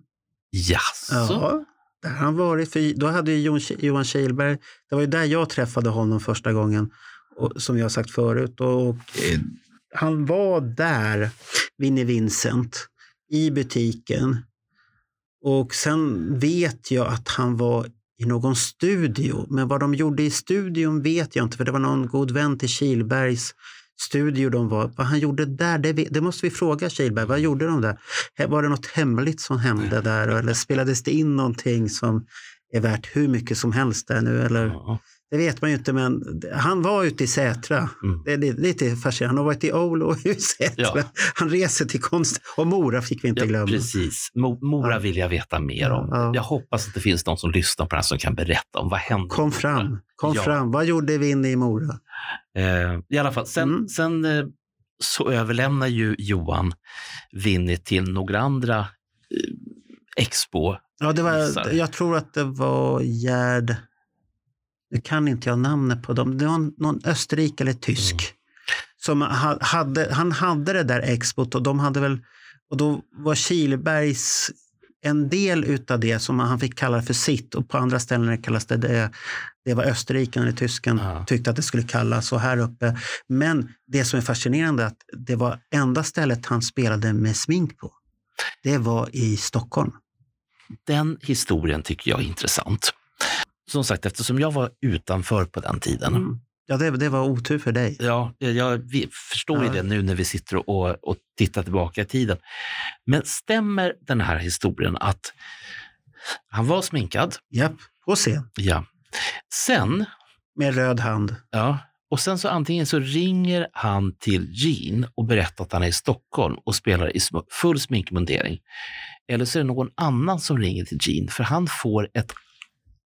Jaså? Ja, där han varit. För då hade ju Johan, Kihlberg, det var ju där jag träffade honom första gången, och, som jag sagt förut. Och, eh, han var där, Vinnie Vincent, i butiken. Och sen vet jag att han var i någon studio. Men vad de gjorde i studion vet jag inte, för det var någon god vän till Kihlbergs studio de var. Vad han gjorde där, det, det måste vi fråga Kihlberg. Vad gjorde de där? Var det något hemligt som hände där? Eller spelades det in någonting som är värt hur mycket som helst där nu? Eller, Ja. Det vet man ju inte, men han var ute i Sätra. Mm. Det är li- lite fascinerande. Han har varit i Oulu och i Sätra. Ja. Han reser till konst. Och Mora fick vi inte Ja, glömma. precis. Mo- Mora Ja. vill jag veta mer om. Ja. Jag hoppas att det finns någon som lyssnar på det här som kan berätta om vad hände. Kom fram. Kom fram. Vad gjorde Vinnie i Mora? Eh, I alla fall, sen, Mm. sen eh, så överlämnar ju Johan Winnie till några andra eh, expo. Ja, det var, jag tror att det var Gerd... Nu kan inte jag namnet på dem. Det var någon Österrike eller tysk. Mm. Som ha- hade, han hade det där expot och de hade väl... Och då var Kihlbergs en del utav det som han fick kalla för sitt och på andra ställen kallas det, det, det var Österrike eller tysken Ja. tyckte att det skulle kallas och här uppe. Men det som är fascinerande är att det var enda stället han spelade med smink på. Det var i Stockholm. Den historien tycker jag är intressant. Som sagt, eftersom jag var utanför på den tiden. Mm. Ja, det, det var otur för dig. Ja, jag förstår Ja. det nu när vi sitter och, och tittar tillbaka i tiden. Men stämmer den här historien att han var sminkad? Japp, på scen. Ja. Sen Med röd hand. Ja, och sen så antingen så ringer han till Gene och berättar att han är i Stockholm och spelar i full sminkmundering. Eller så är det någon annan som ringer till Gene för han får ett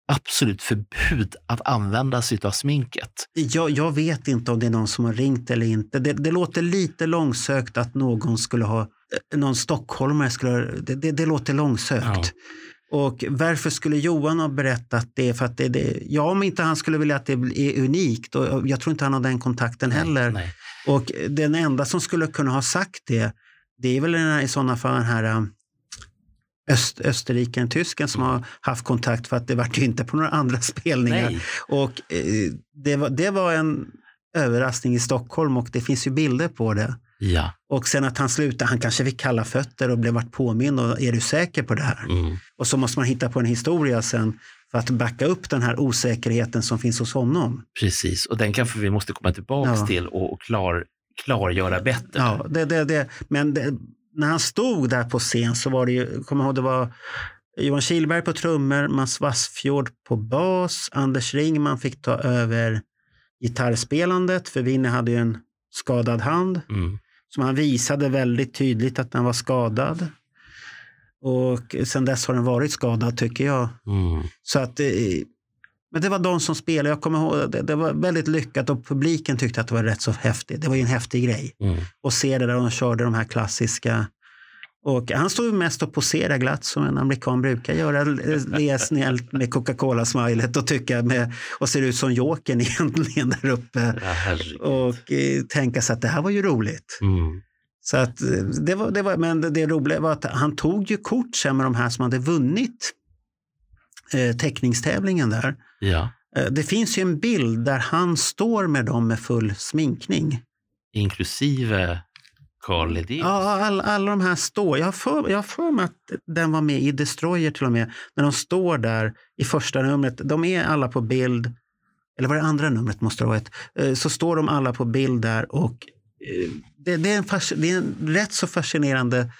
absolut förbud att använda sig av sminket. Jag, jag vet inte om det är någon som har ringt eller inte. Det, det låter lite långsökt att någon skulle ha, eh, någon stockholmare skulle ha, det, det, det låter långsökt. Ja. Och varför skulle Johan ha berättat det? För att det, det? Ja, om inte han skulle vilja att det är unikt. Och jag tror inte han har den kontakten heller. Nej. Och den enda som skulle kunna ha sagt det, det är väl den här, i sådana fall den här um, öst, österrikaren, tysken som har haft kontakt för att det vart ju inte på några andra spelningar. Nej. Och eh, det, var, det var en överraskning i Stockholm och det finns ju bilder på det. Ja. Och sen att han slutade, han kanske fick kalla fötter och blev vart påmind och är du säker på det här? Mm. Och så måste man hitta på en historia sen för att backa upp den här osäkerheten som finns hos honom. Precis, och den kanske vi måste komma tillbaka Ja. till och, och klar, klargöra bättre. Ja, det, det, det. Men det, när han stod där på scen så var det ju, kom ihåg, det var Johan Kihlberg på trummor, Mats Wassfjord på bas, Anders Ringman fick ta över gitarrspelandet för Winnie hade ju en skadad hand Mm. som han visade väldigt tydligt att den var skadad. Och sen dess har den varit skadad tycker jag. Mm. Så att, eh, men det var de som spelade. Jag kommer ihåg det, det var väldigt lyckat och publiken tyckte att det var rätt så häftigt. Det var ju en häftig grej. Mm. Och se det där de körde de här klassiska. Och han stod mest och poserade glatt som en amerikan brukar göra. Le snällt med Coca-Cola-smilet och tycka med, och ser ut som Jokern egentligen där uppe. Ja. Och eh, tänka sig att det här var ju roligt. Mm. Så att eh, det var, det var, men det, det roliga var att han tog ju kort sen med de här som hade vunnit eh, teckningstävlingen där. Ja, Eh, det finns ju en bild där han står med dem med full sminkning. inklusive Carl Lidén. Ja, alla, alla de här står. Jag har, för, jag har för mig att den var med i Destroyer till och med. När de står där i första numret. De är alla på bild. Eller var det andra numret måste det ha varit. Eh, Så står de alla på bild där och eh, det, det, är, en det är en rätt så fascinerande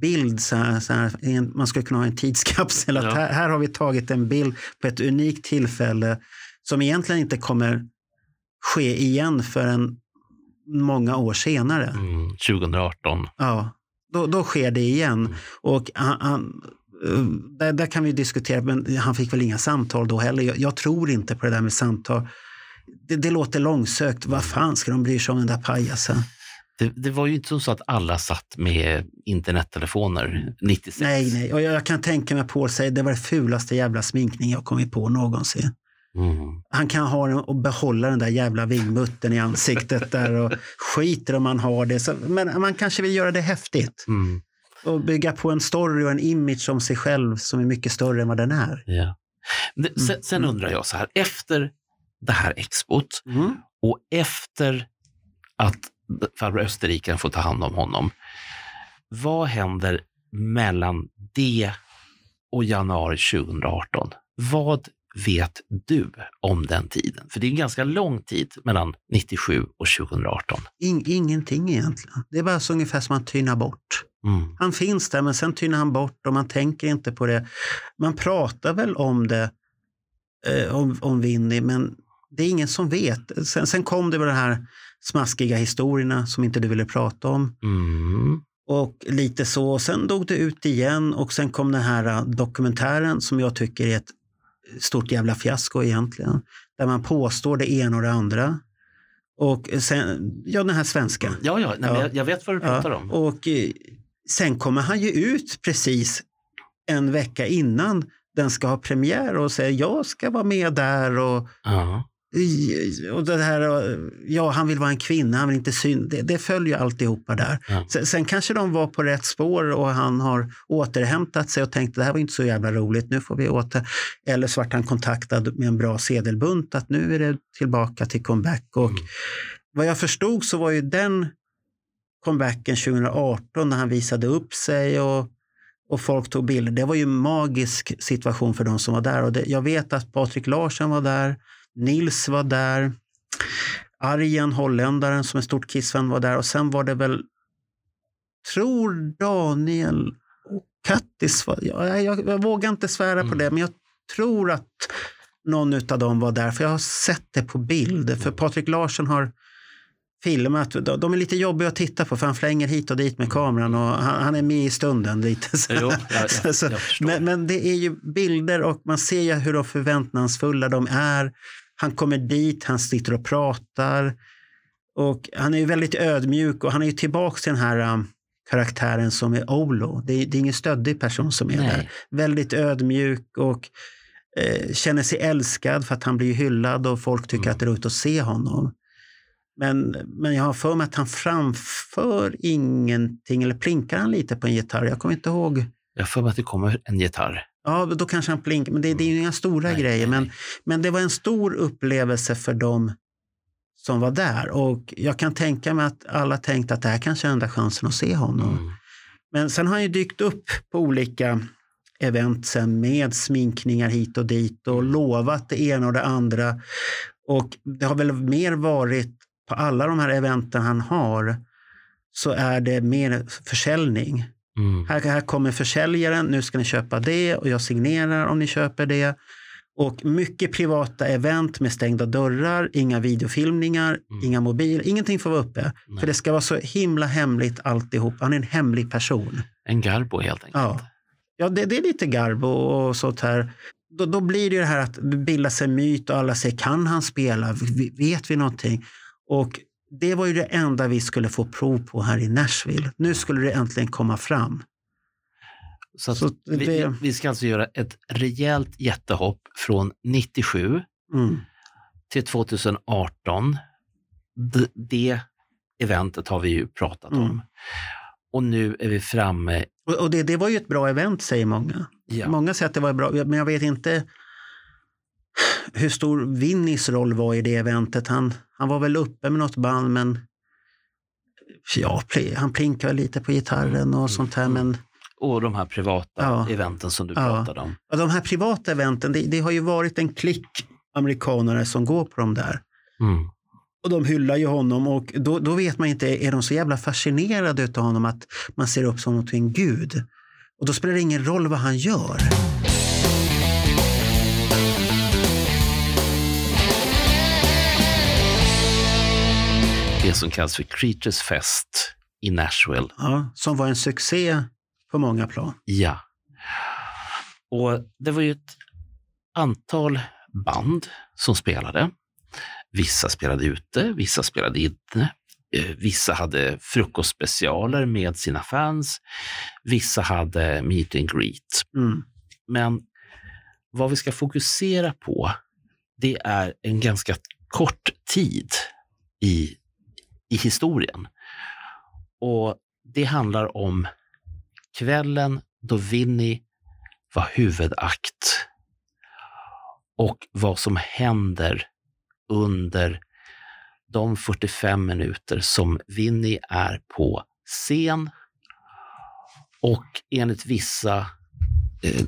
bild. Så här, så här, man skulle kunna ha en tidskapsel. Att Ja. här, här har vi tagit en bild på ett unikt tillfälle som egentligen inte kommer ske igen förrän många år senare. Mm. 2018. Ja, då, då sker det igen. Och han, han, eh, där, där kan vi diskutera, men han fick väl inga samtal då heller. Jag, jag tror inte på det där med samtal. Det, det låter långsökt. Vad fan ska de bry sig om den där pajasen? Det, det var ju inte så att alla satt med internettelefoner 96. Nej, nej. Och jag, kan tänka mig Paul säger det var det fulaste jävla sminkning jag kommit på någonsin. Mm. Han kan ha den och behålla den där jävla vingmuttern i ansiktet där och skiter om man har det. Så, men man kanske vill göra det häftigt. Mm. och bygga på en story och en image om sig själv som är mycket större än vad den är. Ja. Det, sen, sen undrar jag så här, efter det här expot Mm. och efter att farbror Österriken får ta hand om honom, vad händer mellan det och januari 2018? Vad vet du om den tiden? För det är en ganska lång tid mellan 97 och 2018. In, ingenting egentligen. Det är bara så ungefär som man tynar bort. Mm. Han finns där men sen tynar han bort och man tänker inte på det. Man pratar väl om det, eh, om, om Winnie, men det är ingen som vet. Sen, sen kom det väl de här smaskiga historierna som inte du ville prata om. Mm. Och lite så. Sen dog det ut igen och sen kom den här eh, dokumentären som jag tycker är ett stort jävla fiasko egentligen. Där man påstår det ena och det andra. Och sen, ja den här svenska. Ja, ja, nej, Ja. Jag, jag vet vad du pratar om. Och eh, sen kommer han ju ut precis en vecka innan den ska ha premiär och säger jag ska vara med där och, Ja. Och det här, eh, ja han vill vara en kvinna, han vill inte syn. Det, det följer alltihopa där. Ja. Sen, sen kanske de var på rätt spår och han har återhämtat sig och tänkt det här var inte så jävla roligt, nu får vi åter. Eller så vart han kontaktad med en bra sedelbunt att nu är det tillbaka till comeback. Och Mm. vad jag förstod så var ju den comebacken 2018 när han visade upp sig och, och folk tog bilder. Det var ju en magisk situation för de som var där. Och det, jag vet att Patrik Larsson var där, Nils var där, Arjen, holländaren som är stort Kiss-fan var där och sen var det väl, tror Daniel och Kattis var, jag, jag, jag vågar inte svära på Mm. det, men jag tror att någon av dem var där, för jag har sett det på bild. För Patrik Larsson har filmat, de är lite jobbiga att titta på för han flänger hit och dit med kameran och han, han är med i stunden lite. Så, Jo, jag, jag, jag men, men det är ju bilder och man ser ju hur de förväntansfulla de är. Han kommer dit, han sitter och pratar. Och han är ju väldigt ödmjuk och han är ju tillbaka till den här um, karaktären som är Olo. Det är, det är ingen stöddig person som är där. Nej. Väldigt ödmjuk och eh, känner sig älskad för att han blir hyllad och folk tycker Mm. att det är roligt att se honom. Men, men jag har för mig att han framför ingenting, eller plinkar han lite på en gitarr? Jag kommer inte ihåg. Jag får mig att det kommer en gitarr. Ja, då kanske han plinkar, men det, det är ju inga stora Nej, grejer. nej, Men, men det var en stor upplevelse för dem som var där. Och jag kan tänka mig att alla tänkte att det här kanske är enda chansen att se honom. Mm. Men sen har han ju dykt upp på olika event sen med sminkningar hit och dit och lovat det ena och det andra. Och det har väl mer varit på alla de här eventen han har så är det mer försäljning. Mm. Här, här kommer försäljaren, nu ska ni köpa det och jag signerar om ni köper det. Och mycket privata event med stängda dörrar, inga videofilmningar, Mm. inga mobiler, ingenting får vara uppe. Nej. För det ska vara så himla hemligt alltihop. Han är en hemlig person. En garbo helt enkelt. Ja, ja det, det är lite garbo och sånt här. Då, då blir det ju det här att bilda sig myt och alla säger kan han spela? Vet vi någonting? Och det var ju det enda vi skulle få prov på här i Nashville. Nu skulle det äntligen komma fram. Så, Så vi, det- vi ska alltså göra ett rejält jättehopp från 97 Mm. till 2018. D- det eventet har vi ju pratat Mm. om. Och nu är vi framme. Och, och det, det var ju ett bra event säger många. Ja, Många säger att det var bra, men jag vet inte hur stor Vinnies roll var i det eventet. Han, han var väl uppe med något band men ja, han plinkade lite på gitarren och sånt här. Men och de här privata Ja. eventen som du Ja. pratade om. ja, de här privata eventen, det, det har ju varit en klick amerikanare som går på de där. Mm. Och de hyllar ju honom och då, då vet man inte, är de så jävla fascinerade av honom att man ser upp som en gud? Och då spelar det ingen roll vad han gör. Det som kallas för Creatures Fest i Nashville. Ja, som var en succé på många plan. Ja. Och det var ju ett antal band som spelade. Vissa spelade ute, vissa spelade inne. Eh, Vissa hade frukostspecialer med sina fans. Vissa hade meet and greet. Mm. Men vad vi ska fokusera på, det är en ganska kort tid i, i historien. Och det handlar om kvällen då Vinnie var huvudakt och vad som händer under de 45 minuter som Vinnie är på scen och enligt vissa eh,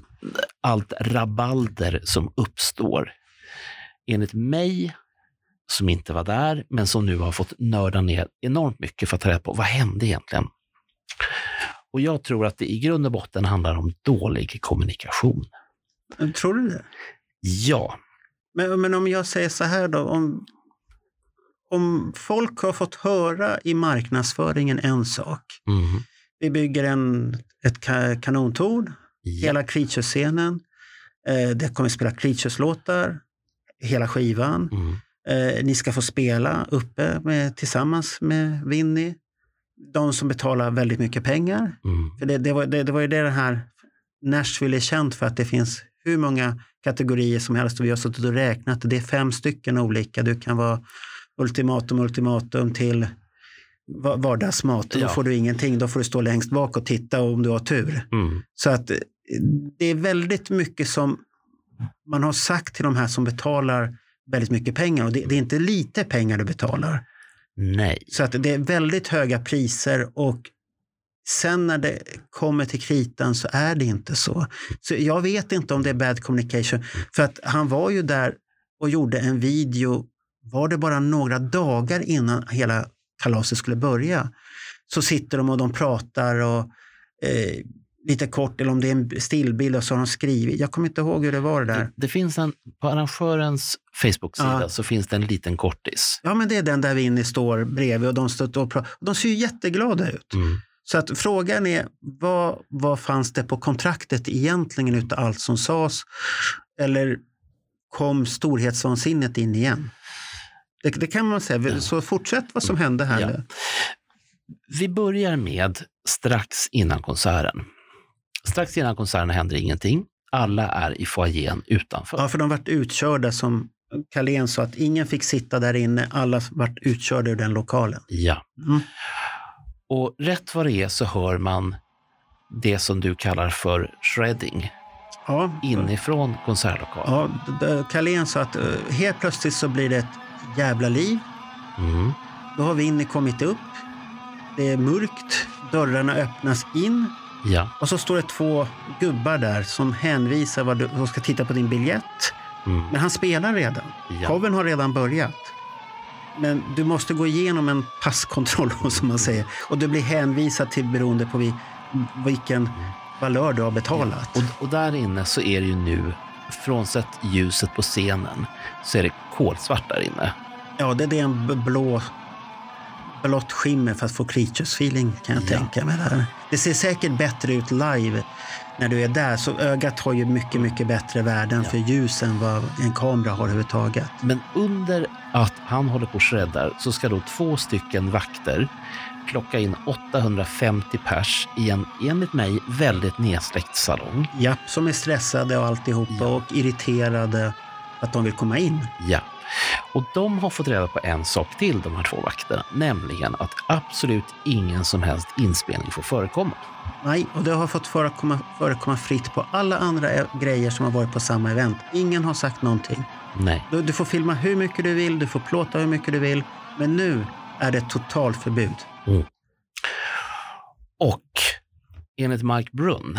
allt rabalder som uppstår. Enligt mig, som inte var där, men som nu har fått nörda ner enormt mycket för att ta reda på vad hände egentligen. Och jag tror att det i grund och botten handlar om dålig kommunikation. Tror du det? Ja, Men, men om jag säger så här då, om, om folk har fått höra i marknadsföringen en sak. mm. Vi bygger en, ett ka, kanontorn, ja. hela Creatures-scenen. Eh, det kommer spela Creatures-låtar, hela skivan. Mm. Eh, ni ska få spela uppe med, tillsammans med Winnie. De som betalar väldigt mycket pengar. Mm. För det, det, var, det, det var ju det det här Nashville är känt för att det finns hur många kategorier som helst och vi har suttit och räknat. Det är fem stycken olika. Du kan vara ultimatum, ultimatum till va- vardagsmat. Då Ja. får du ingenting. Då får du stå längst bak och titta om du har tur. Mm. Så att eh, det är väldigt mycket som man har sagt till de här som betalar väldigt mycket pengar och det, det är inte lite pengar du betalar. Nej. Så att det är väldigt höga priser och sen när det kommer till kritan så är det inte så. Så jag vet inte om det är bad communication. För att han var ju där och gjorde en video, var det bara några dagar innan hela kalaset skulle börja. Så sitter de och de pratar och eh, lite kort, eller om det är en stillbild och så har de skrivit. Jag kommer inte ihåg hur det var det där. Det, det finns en, på arrangörens Facebook-sida Ja. så finns det en liten kortis. Ja, men det är den där Winnie står bredvid och de, står och pratar. De ser ju jätteglada ut. Mm. Så att frågan är, vad, vad fanns det på kontraktet egentligen utav allt som sades? Eller kom storhetsvansinnet in igen? Det, det kan man säga. Så fortsätt vad som hände här Ja. Vi börjar med strax innan konserten. Strax innan konserten händer ingenting. Alla är i foajén utanför. Ja, för de vart utkörda som Carlén sa, att ingen fick sitta där inne. Alla vart utkörda ur den lokalen. Ja. Mm. Och rätt vad det är så hör man det som du kallar för shredding Ja, inifrån konsertlokalen. ja, Carlén sa att eh, helt plötsligt så blir det ett jävla liv. Mm. Då har Winnie kommit upp. Det är mörkt. Dörrarna öppnas in. Ja. Och så står det två gubbar där som hänvisar vad du som ska titta på din biljett. Mm. Men han spelar redan. Ja. Showen har redan börjat. Men du måste gå igenom en passkontroll som man säger. Och du blir hänvisad till beroende på vi, vilken valör du har betalat. Och, och där inne så är det ju nu, frånsett ljuset på scenen, så är det kolsvart där inne. Ja, det, det är en blå, blått skimmer för att få creatures feeling kan jag Ja. tänka mig. Där. Det ser säkert bättre ut live när du är där. Så ögat har ju mycket, mycket bättre värden för ljus än vad en kamera har överhuvudtaget. Men under att han håller på och shreddar så ska då två stycken vakter plocka in 850 pers i en, enligt mig, väldigt nedsläckt salong. Japp, som är stressade och alltihopa Ja. och irriterade att de vill komma in. Ja. Och de har fått reda på en sak till, de här två vakterna, nämligen att absolut ingen som helst inspelning får förekomma. Nej, och det har fått förekomma, förekomma fritt på alla andra e- grejer som har varit på samma event. Ingen har sagt någonting. Nej. Du, du får filma hur mycket du vill, du får plåta hur mycket du vill. Men nu är det totalförbud. Och enligt Mike Brunn,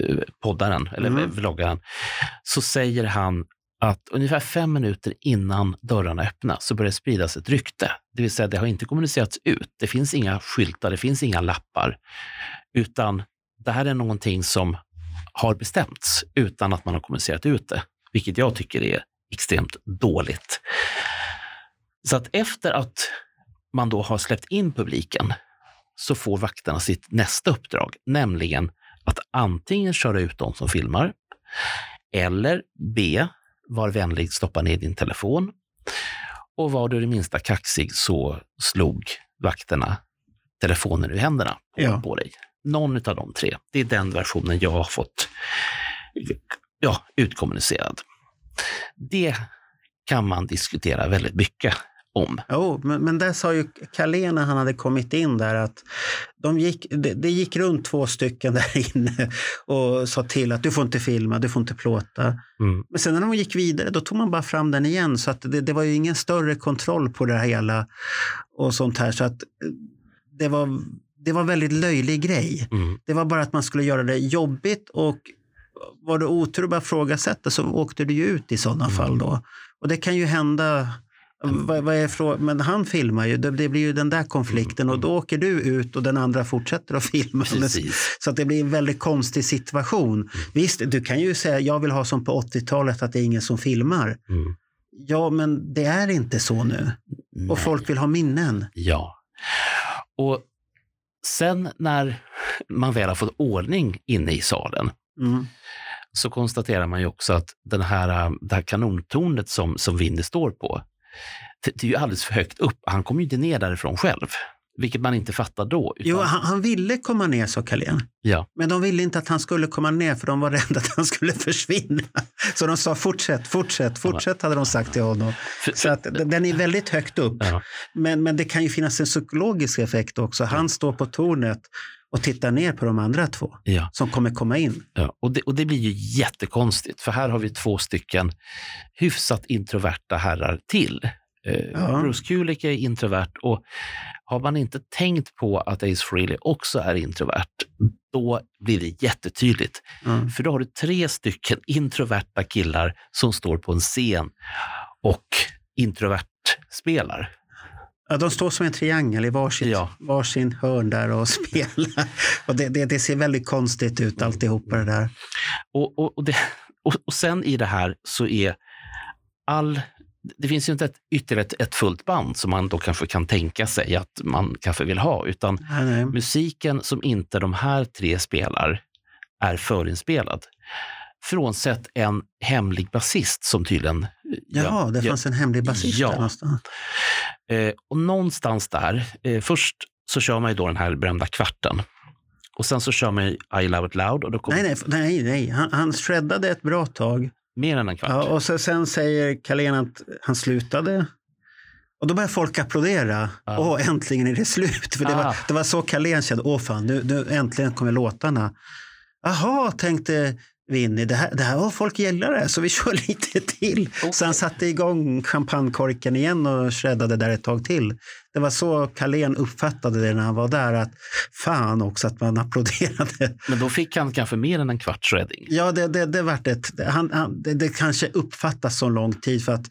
eh, poddaren, eller Mm. vloggaren, så säger han att ungefär fem minuter innan dörrarna öppnas så börjar det spridas ett rykte. Det vill säga, det har inte kommunicerats ut. Det finns inga skyltar, det finns inga lappar, utan det här är någonting som har bestämts utan att man har kommunicerat ut det, vilket jag tycker är extremt dåligt. Så att efter att man då har släppt in publiken så får vakterna sitt nästa uppdrag, nämligen att antingen köra ut de som filmar eller B. Var vänlig stoppa ner din telefon. Och var du det minsta kaxig så slog vakterna telefonen ur händerna på, Ja. på dig. Någon av de tre. Det är den versionen jag har fått ja, utkommunicerad. Det kan man diskutera väldigt mycket om. Jo, men, men där sa ju Carlén när han hade kommit in där att de gick, det, det gick runt två stycken där inne och sa till att du får inte filma, du får inte plåta. Mm. Men sen när de gick vidare då tog man bara fram den igen så att det, det var ju ingen större kontroll på det hela och sånt här så att det var, det var en väldigt löjlig grej. Mm. Det var bara att man skulle göra det jobbigt och var det otur att bara frågasätta så åkte du ju ut i sådana Mm. fall då. Och det kan ju hända vad, vad är frå- men han filmar ju, det, det blir ju den där konflikten och då åker du ut och den andra fortsätter att filma. Precis. Så att det blir en väldigt konstig situation. Visst, du kan ju säga jag vill ha som på 80-talet att det är ingen som filmar. Mm. Ja, men det är inte så nu. Och Nej. folk vill ha minnen. Ja. Och sen när man väl har fått ordning inne i salen Mm. så konstaterar man ju också att den här, äh, det här kanontornet som, som Winnie står på, det, är ju alldeles för högt upp. Han kommer ju inte ner därifrån själv, vilket man inte fattar då. Utan, Jo, han, han ville komma ner, sa Carlén. ja, Men de ville inte att han skulle komma ner för de var rädda att han skulle försvinna. Så de sa fortsätt, fortsätt, fortsätt hade de sagt till honom. Så att den den är väldigt högt upp. ja, Men, men det kan ju finnas en psykologisk effekt också. Han står på tornet och tittar ner på de andra två ja, som kommer komma in. ja. Och, det, och det blir ju jättekonstigt, för här har vi två stycken hyfsat introverta herrar till. Eh, Ja. Bruce Kulick är introvert och har man inte tänkt på att Ace Frehley också är introvert, då blir det jättetydligt. Ja. För då har du tre stycken introverta killar som står på en scen och introvert spelar. Ja, de står som en triangel i varsitt, Ja. varsin hörn där och spelar. Och det, det, det ser väldigt konstigt ut alltihopa det där. Och, och, och, det, och, och sen i det här så är all... Det finns ju inte ett, ytterligare ett, ett fullt band som man då kanske kan tänka sig att man kanske vill ha, utan Nej, nej. musiken som inte de här tre spelar är förinspelad. Frånsett en hemlig basist som tydligen... Jaha, det fanns en hemlig basist Ja. där någonstans. Eh, och någonstans där, eh, först så kör man ju då den här berömda kvarten. Och sen så kör man ju I Love It Loud och då kommer Nej, nej, nej, nej. Han, han shreddade ett bra tag. mer än en kvart. Ja, och så, sen säger Carlén att han slutade. Och då började folk applådera. Ja. Åh, äntligen är det slut. För det, Ah. var, det var så Carlén kände. Åh fan, nu, nu äntligen kommer låtarna. Jaha, tänkte Vinny, det här, det här var folk gillar det, så vi kör lite till. Så han satte igång champagnekorken igen och shreddade där ett tag till. Det var så Carlén uppfattade det när han var där, att fan också att man applåderade. Men då fick han kanske mer än en kvarts shredding. Ja, det, det, det, vart ett, han, han, det, det kanske uppfattas som lång tid för att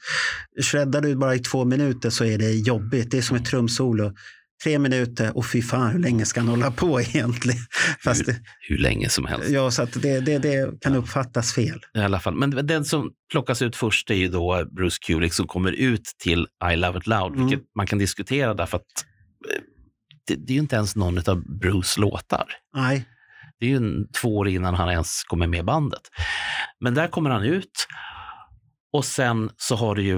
shreddar du bara i två minuter så är det jobbigt. Det är som ett trumsolo. Tre minuter och fy fan hur länge ska han hålla på egentligen? Fast det, Hur länge som helst. ja, så det, det, det kan uppfattas fel. I alla fall. Men den som plockas ut först är ju då Bruce Kulick som kommer ut till I Love It Loud, Mm. vilket man kan diskutera därför att eh, det, det är ju inte ens någon av Bruce låtar. Nej, Det är ju en, två år innan han ens kommer med i bandet. Men där kommer han ut och sen så har du ju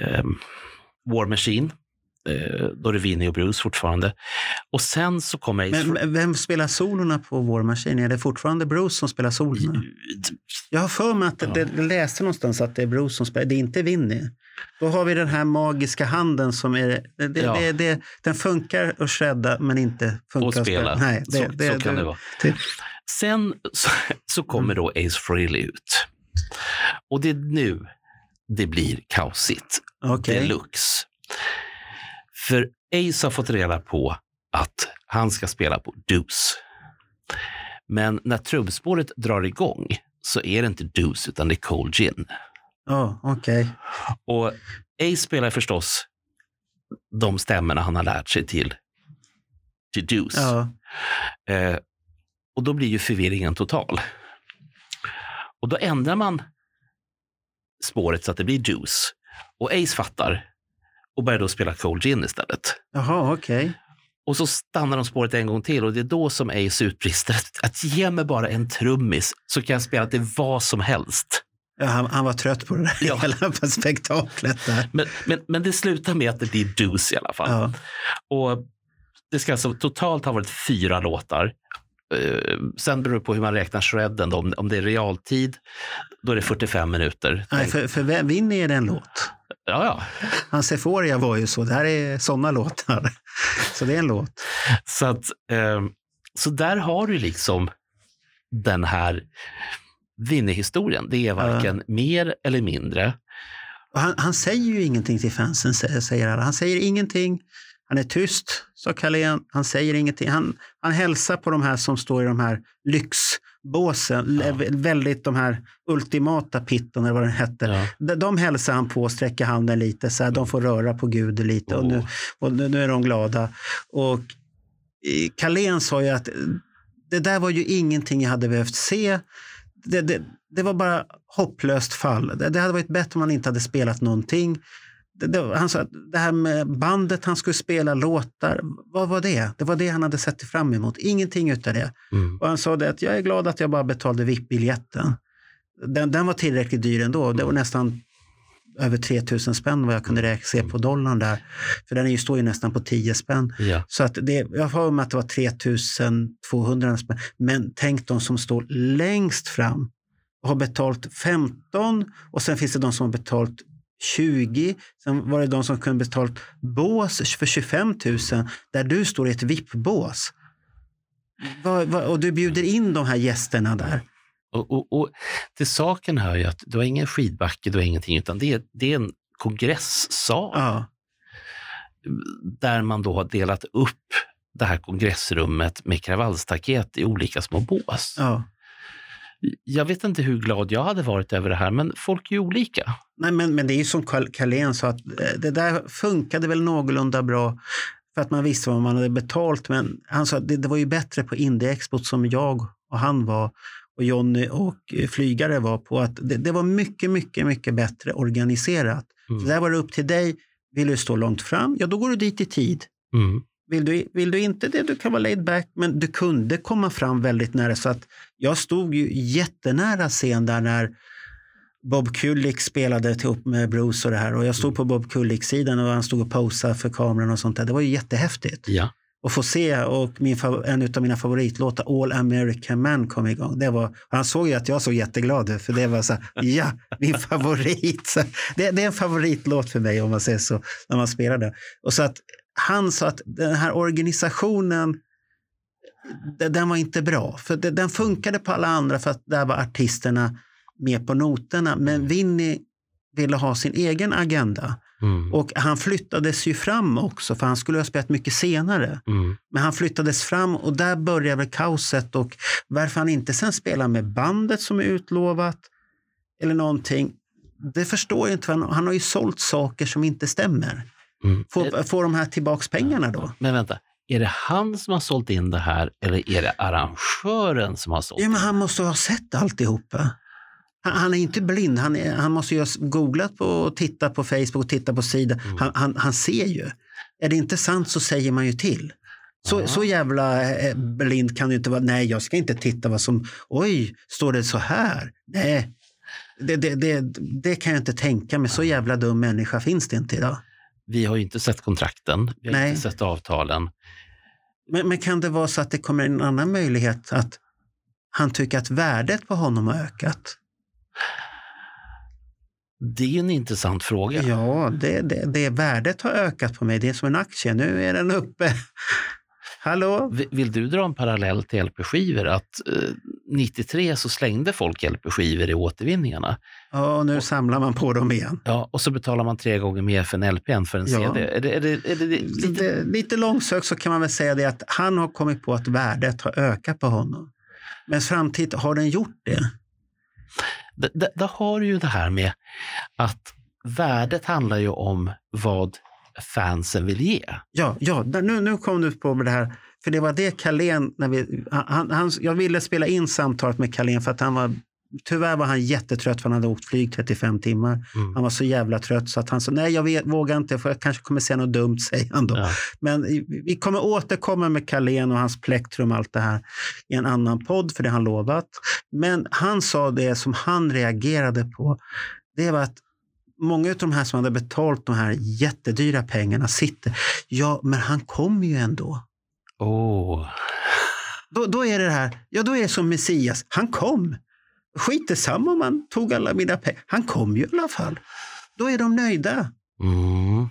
eh, War Machine. Eh, då är det Vinnie och Bruce fortfarande. Och sen så kommer Ace men men vem spelar solorna på War Machine? Är det fortfarande Bruce som spelar solorna? Jag har för mig att det, det, jag läste någonstans att det är Bruce som spelar, det är inte Vinny. Då har vi den här magiska handen som är, det, Ja. det, det, den funkar att shredda men inte funkar och att spela. Nej, det, så, det, så kan det, vara. Sen så, så kommer då Ace Frehley ut. Och det är nu det blir kaosigt. Okej. Deluxe. För Ace har fått reda på att han ska spela på Deuce. Men när trummspåret drar igång så är det inte Deuce utan det är Cold Gin. Ja, okej. Och Ace spelar förstås de stämmorna han har lärt sig till, till Deuce. Ja. Eh, och då blir ju förvirringen total. Och då ändrar man spåret så att det blir Deuce. Och Ace fattar och börjar då spela Cold Gin istället. Jaha, okej. Och så stannar de spåret en gång till och det är då som Ace utbrister att, att ge mig bara en trummis så kan jag spela till vad som helst. Ja, han, han var trött på det där Ja. hela spektaklet där. Men, men, men det slutar med att det blir Deuce i alla fall. Ja. Och det ska alltså totalt ha varit fyra låtar. Eh, sen beror det på hur man räknar shredden. Då. Om, om det är realtid, då är det 45 minuter. Nej, för, för vem- det en låt. Ja, ja. Hans Euphoria var ju så. Det här är sådana låtar. Så det är en låt. Så, att, eh, så där har du liksom den här Vinny-historien. Det är varken mer eller mindre. Han, han säger ju ingenting till fansen, sä- säger alla. Han säger ingenting. Han är tyst, sa Carlén. Han säger ingenting. Han, han hälsar på de här som står i de här lyxbåsen. Ja. Vä- Väldigt de här ultimata pitten, eller vad den hette. Ja. De, hälsar han på sträcker handen lite. Så här, de får röra på Gud lite. Och, nu, och nu, nu är de glada. Och eh, Carlén sa ju att eh, det där var ju ingenting jag hade behövt se. Det, det, det var bara hopplöst fall. Det, det hade varit bättre om han inte hade spelat någonting. Det, han sa det här med bandet han skulle spela låtar, vad var det? Det var det han hade sett fram emot. Ingenting utav det. Mm. Och han sa det att jag är glad att jag bara betalade VIP-biljetten. Den, den var tillräckligt dyr ändå. Det var nästan över 3000 spänn vad jag kunde räkna se på dollarn där. För den står ju nästan på 10 spänn. Ja. Så att det, jag har med att det var 3200 spänn. Men tänk de som står längst fram och har betalt 15 och sen finns det de som har betalt 20. Sen var det de som kunde betalt bås för 25 000 där du står i ett VIP-bås. Och du bjuder in de här gästerna där. Och, och, och till saken hör ju att du har ingen skidbacke, du har ingenting, utan det är, det är en kongressal Ja, där man då har delat upp det här kongressrummet med kravallstaket i olika små bås. ja. Jag vet inte hur glad jag hade varit över det här, men folk är ju olika. Nej, men, men det är ju som Carl- Carlén sa, att eh, det där funkade väl någorlunda bra för att man visste vad man hade betalt. Men han sa att det, det var ju bättre på Indie-expot som jag och han var och Jonny och eh, flygare var på. att Det, det var mycket, mycket, mycket bättre organiserat. Mm. Så där var det upp till dig. Vill du stå långt fram, ja då går du dit i tid. Mm. Vill du, vill du inte det, du kan vara laid back, men du kunde komma fram väldigt nära. Så att jag stod ju jättenära scen där när Bob Kulick spelade ihop med Bruce och det här. Och jag stod på Bob Kulick-sidan och han stod och posade för kameran och sånt där. Det var ju jättehäftigt. Ja. och få se och min, en av mina favoritlåtar, All American Man, kom igång. Det var, han såg ju att jag såg jätteglad ut, för det var så här, ja, min favorit. Det, det är en favoritlåt för mig om man säger så, när man spelar det. Och så att han sa att den här organisationen, den, var inte bra. För den funkade på alla andra för att där var artisterna med på noterna. Men Vinny ville ha sin egen agenda. Mm. Och han flyttades ju fram också, för han skulle ha spelat mycket senare. Mm. Men han flyttades fram och där började väl kaoset. Och varför han inte sen spelar med bandet som är utlovat eller någonting, det förstår jag inte. Han har ju sålt saker som inte stämmer. Mm. Får, får de här tillbaks pengarna då? Men vänta, är det han som har sålt in det här eller är det arrangören som har sålt Ja, men han måste ha sett alltihopa. Han, han är inte blind. Han, är, han måste ju ha googlat på och tittat på Facebook och tittat på sidan. Han, han, han ser ju. Är det inte sant så säger man ju till. Så, så jävla eh, blind kan du inte vara. Nej, jag ska inte titta vad som... Oj, står det så här? Nej, det, det, det, det kan jag inte tänka mig. Så jävla dum människa finns det inte idag. Vi har ju inte sett kontrakten, vi har Nej. inte sett avtalen. Men, men kan det vara så att det kommer en annan möjlighet att han tycker att värdet på honom har ökat? Det är en intressant fråga. Ja, det, det, det värdet har ökat på mig. Det är som en aktie. Nu är den uppe. Hallå? Vi- Vill du dra en parallell till LP-skivor? Att eh, 93 så slängde folk LP-skivor i återvinningarna. Ja, och nu samlar man på dem igen. Ja, och så betalar man tre gånger mer för en LP än för en Ja. CD. Är det, är det, är det lite... Lite, lite långsökt så kan man väl säga det att han har kommit på att värdet har ökat på honom. Men samtidigt har den gjort det. Där, har du ju det här med att värdet handlar ju om vad fansen vill ge. Ja, ja nu, nu kom du på med det här. För det var det Carlén, när vi, han, han, jag ville spela in samtalet med Carlén för att han var Tyvärr var han jättetrött för han hade åkt flyg 35 timmar. Mm. Han var så jävla trött så att han sa nej jag vet, vågar inte för jag kanske kommer säga något dumt säger han då. Ja. Men vi kommer återkomma med Carlén och hans plektrum och allt det här i en annan podd för det har han lovat. Men han sa det som han reagerade på. Det var att många av de här som hade betalt de här jättedyra pengarna sitter. Ja, men han kommer ju ändå. Åh. Då, då är det här, ja då är det som Messias. Han kom. Skit samma om han tog alla mina pengar. Han kom ju i alla fall. Då är de nöjda. Mm.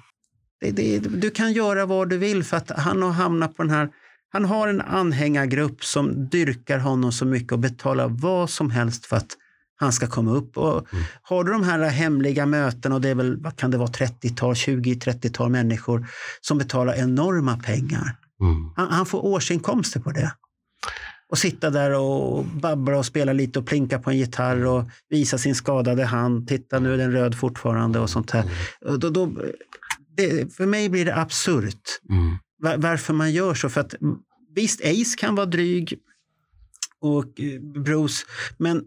Det, det, du kan göra vad du vill för att han har hamnat på den här... Han har en anhängargrupp som dyrkar honom så mycket och betalar vad som helst för att han ska komma upp. Och Har du de här hemliga mötena och det är väl, vad kan det vara, 30-tal, 20-30-tal människor som betalar enorma pengar. Mm. Han, han får årsinkomster på det. Och sitta där och babbla och spela lite och plinka på en gitarr och visa sin skadade hand. Titta, nu är den röd fortfarande och sånt här. Och Då, då, det, för mig blir det absurt Mm. var, varför man gör så. För att mm, visst, Ace kan vara dryg och eh, Bruce, men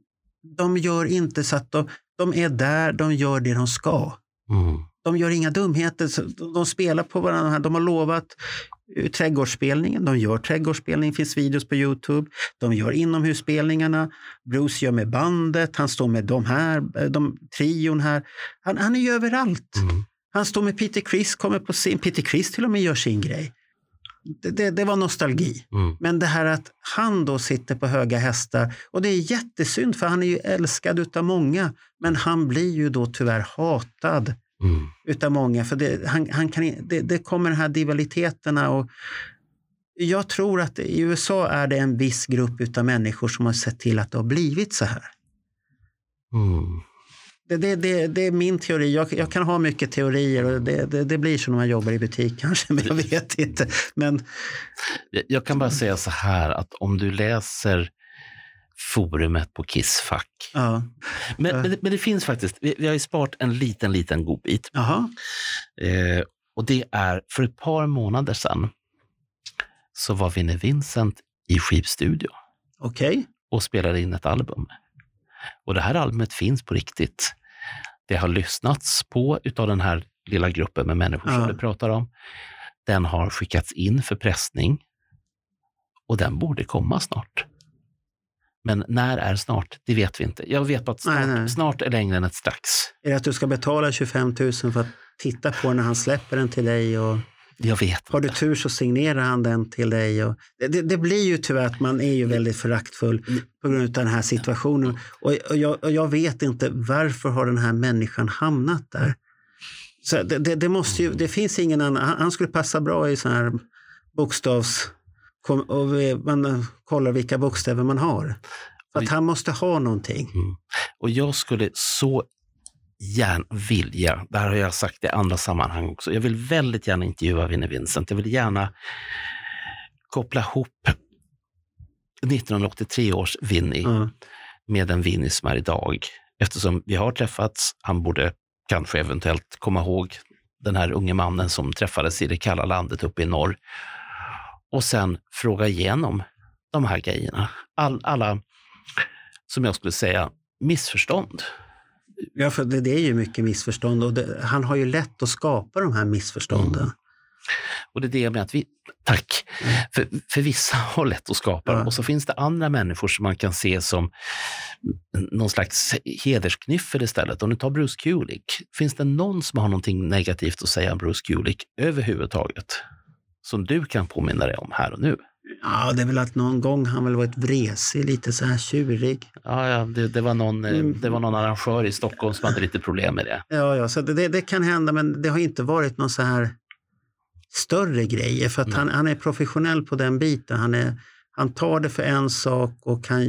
de gör inte så att de, de är där, de gör det de ska. Mm. De gör inga dumheter. De, spelar på varandra. De har lovat trädgårdsspelningen. De gör trädgårdsspelning. Finns videos på Youtube. De gör inomhusspelningarna. Bruce gör med bandet. Han står med de här, eh, de, trion här. Han, han är ju överallt. Mm. Han står med Peter Criss, kommer på sin... Peter Criss till och med gör sin grej. Det, det, det var nostalgi. Mm. Men det här att han då sitter på höga hästar och det är jättesynd för han är ju älskad utav många. Men han blir ju då tyvärr hatad Mm. utav många. För det, han, han kan, det, det kommer de här divaliteterna och jag tror att i USA är det en viss grupp utav människor som har sett till att det har blivit så här. Mm. Det, det, det, det är min teori. Jag, jag kan ha mycket teorier och det, blir så när man jobbar i butik kanske, men jag vet inte. Men Jag- Jag kan bara säga så här att om du läser forumet på Kissfack. ja, Men, men, det- men det finns faktiskt, vi, vi har ju sparat en liten, liten godbit. Eh, och det är för ett par månader sedan så var Vinnie Vincent i skivstudio okej. och spelade in ett album. Och det här albumet finns på riktigt. Det har lyssnats på utav den här lilla gruppen med människor som Ja. du pratar om. Den har skickats in för pressning och den borde komma snart. Men när är snart? Det vet vi inte. Jag vet bara att snart, Nej, nej. snart är längre än ett strax. Är det att du ska betala 25 000 för att titta på när han släpper den till dig? Och... Jag vet Har du inte. tur så signerar han den till dig. Och det, det, det blir ju tyvärr att man är ju väldigt föraktfull på grund av den här situationen. Och, och, jag, och jag vet inte varför har den här människan hamnat där. Så det, det, det, måste ju, det finns ingen annan. Han, han skulle passa bra i sån här bokstavs... Och man kollar vilka bokstäver man har. För att han måste ha någonting. Och jag skulle så gärna vilja, det här har jag sagt i andra sammanhang också, jag vill väldigt gärna intervjua Vinnie Vincent. Jag vill gärna koppla ihop 1983 års Vinnie Ja. med den Vinnie som är idag. Eftersom vi har träffats, han borde kanske eventuellt komma ihåg den här unge mannen som träffades i det kalla landet uppe i norr. Och sen fråga igenom de här grejerna. All, alla, som jag skulle säga, missförstånd. Ja, för det, det är ju mycket missförstånd och det, han har ju lätt att skapa de här missförstånden. Och det är det jag menar att vi, tack, för, för vissa har lätt att skapa dem. Ja. Och så finns det andra människor som man kan se som någon slags hedersknyffel istället. Om du tar Bruce Kulick, finns det någon som har någonting negativt att säga om Bruce Kulick överhuvudtaget? Som du kan påminna dig om här och nu? Ja, det är väl att någon gång han väl varit vresig, lite så här tjurig. Ja, ja det, det, var någon, eh, Mm. det var någon arrangör i Stockholm som hade lite problem med det. Ja, ja så det, det, kan hända, men det har inte varit någon så här större grejer. För att han, han är professionell på den biten. Han, är, han tar det för en sak och han,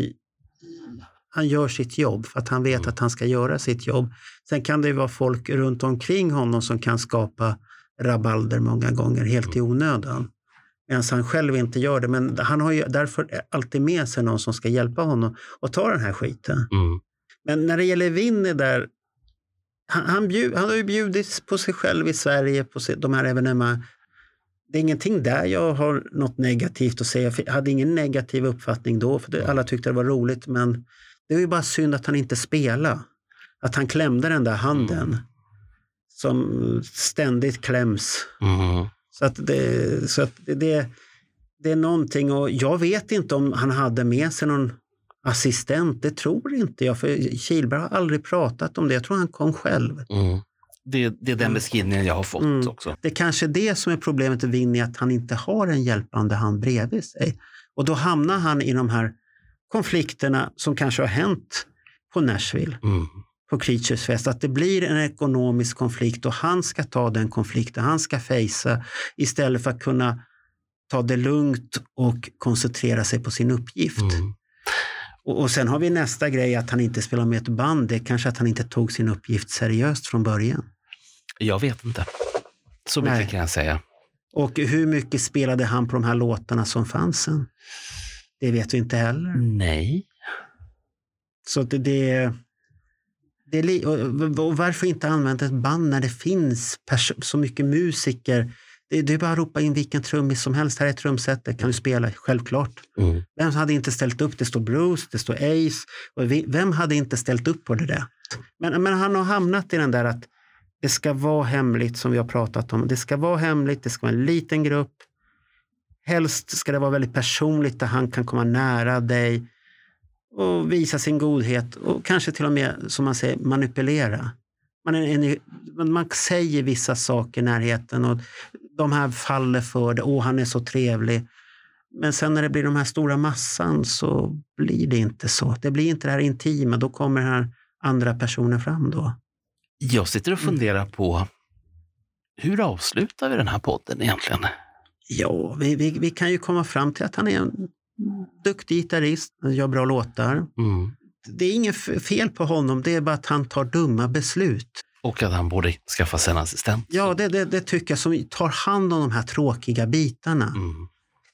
han gör sitt jobb för att han vet att han ska göra sitt jobb. Sen kan det ju vara folk runt omkring honom som kan skapa rabalder många gånger helt i onödan. Medan han själv inte gör det. Men han har ju därför alltid med sig någon som ska hjälpa honom att ta den här skiten. Mm. Men när det gäller Winnie där, han, han, bjud, han har ju bjudit på sig själv i Sverige på se- de här evenemangen. Det är ingenting där jag har något negativt att säga. Jag hade ingen negativ uppfattning då, för det, alla tyckte det var roligt. Men det är ju bara synd att han inte spelade. Att han klämde den där handen. Som ständigt kläms. Mm. Så att det, så att det, det, är någonting och jag vet inte om han hade med sig någon assistent. Det tror inte jag, för Kihlberg har aldrig pratat om det. Jag tror han kom själv. Mm. Det, det är den beskrivningen jag har fått Mm. också. Det är kanske är det som är problemet med Winnie, att han inte har en hjälpande hand bredvid sig. Och då hamnar han i de här konflikterna som kanske har hänt på Nashville, Mm. På Creatures Fest. Att det blir en ekonomisk konflikt och han ska ta den konflikten, han ska fejsa istället för att kunna ta det lugnt och koncentrera sig på sin uppgift. Mm. Och, och sen har vi nästa grej att han inte spelar med ett band. Det är kanske att han inte tog sin uppgift seriöst från början. Jag vet inte. Så mycket Nej. kan jag säga. Och hur mycket spelade han på de här låtarna som fanns sen? Det vet vi inte heller. Nej. Så det, det, det är li- och, och varför inte använda ett band när det finns pers- så mycket musiker? Det, det är bara att ropa in vilken trummis som helst. Här är trumsetet, kan du spela? Självklart. Mm. Vem hade inte ställt upp? Det står Bruce, det står Ace. Och vi, vem hade inte ställt upp på det där? Men, men han har hamnat i den där att det ska vara hemligt som vi har pratat om. Det ska vara hemligt, det ska vara en liten grupp. Helst ska det vara väldigt personligt där han kan komma nära dig och visa sin godhet och kanske till och med, som man säger, manipulera. Man, är, en, man- man säger vissa saker i närheten och de här faller för det. Åh, han är så trevlig. Men sen när det blir de här stora massan så blir det inte så. Det blir inte det här intima. Då kommer den här andra personen fram då. Jag sitter och Mm. funderar på hur avslutar vi den här podden egentligen? Ja, vi, vi, vi kan ju komma fram till att han är en duktig gitarrist, gör bra låtar. Mm. Det är inget fel på honom, det är bara att han tar dumma beslut. Och att han borde skaffa sig en assistent. Ja, det, det, det tycker jag, som tar hand om de här tråkiga bitarna. Mm.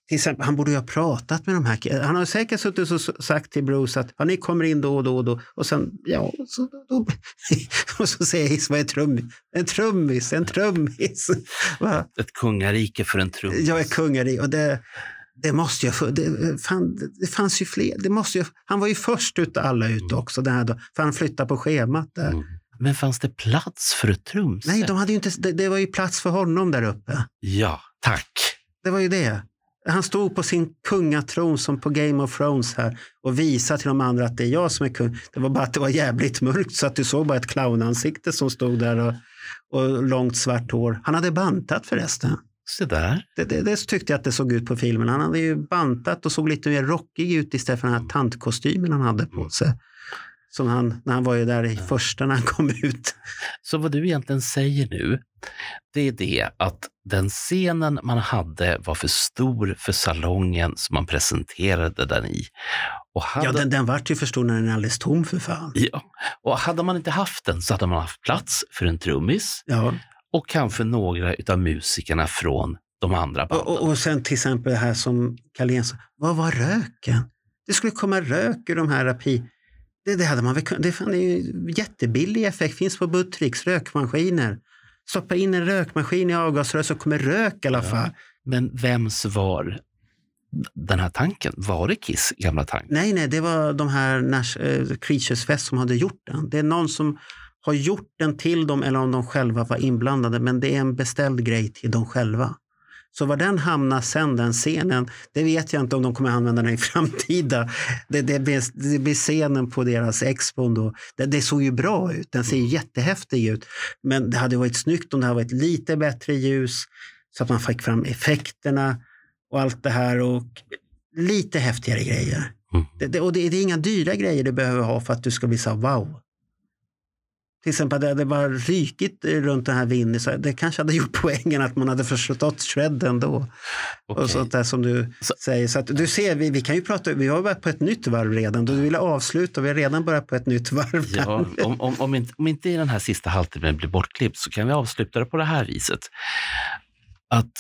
Till exempel, han borde ju ha pratat med de här Han har säkert suttit och sagt till Bruce att ja, ni kommer in då och då och då. Och sen, ja, så, då, och så säger Ace, vad är trummis? En trummis, en trummis. Va? Ett kungarike för en trum. Jag är kungari och det, det måste jag... få- Det, fan, det fanns ju fler. Det måste jag, han var ju först ut alla ut också, den här då, för han flyttade på schemat där. Mm. Men fanns det plats för ett trumset? Nej, de hade ju inte, det, det var ju plats för honom där uppe. Ja, tack. Det var ju det. Han stod på sin kungatron som på Game of Thrones här och visade till de andra att det är jag som är kung. Det var bara att det var jävligt mörkt så att du såg bara ett clownansikte som stod där och, och långt svart hår. Han hade bantat förresten. Se där. Det, det, det tyckte jag att det såg ut på filmen. Han hade ju bantat och såg lite mer rockig ut istället för den här tantkostymen han hade på sig. Som han, när han var ju där i första när han kom ut. Så vad du egentligen säger nu, det är det att den scenen man hade var för stor för salongen som man presenterade den i. Hade, Ja, den, den vart ju för stor när den är alldeles tom för fan. ja, och hade man inte haft den så hade man haft plats för en trummis Ja. Och kanske några av musikerna från de andra banden. Och, och, och sen till exempel det här som Carlén sa, vad var röken? Det skulle komma rök ur de här pi... Det, det hade man väl kunnat, det det är ju jättebillig effekt, finns på Buttricks, rökmaskiner. Stoppa in en rökmaskin i avgasrör så kommer rök i alla fall. Men vems var den här tanken? Var det Kiss gamla tank? Nej, nej, det var de här Nash, eh, Creatures Fest som hade gjort den. Det är någon som har gjort den till dem eller om de själva var inblandade, men det är en beställd grej till dem själva. Så var den hamnar sen, den scenen, det vet jag inte om de kommer använda den i framtida. Det, det, blir, det blir scenen på deras expon då. Det, det såg ju bra ut, den ser ju jättehäftig ut. Men det hade varit snyggt om det hade varit lite bättre ljus så att man fick fram effekterna och allt det här och lite häftigare grejer. Mm. Det, och det, är inga dyra grejer du behöver ha för att du ska bli så wow. Till exempel det hade bara rykigt runt den här Winnie, så det kanske hade gjort poängen att man hade förstått shredden då. Okej. Och sånt där som du Så- säger. Så att du ser, vi, vi kan ju prata, vi har börjat på ett nytt varv redan. Du ville avsluta och vi har redan börjat på ett nytt varv. Ja, om, om, om, inte, om inte den här sista halvtimmen blir bortklippt så kan vi avsluta det på det här viset. Att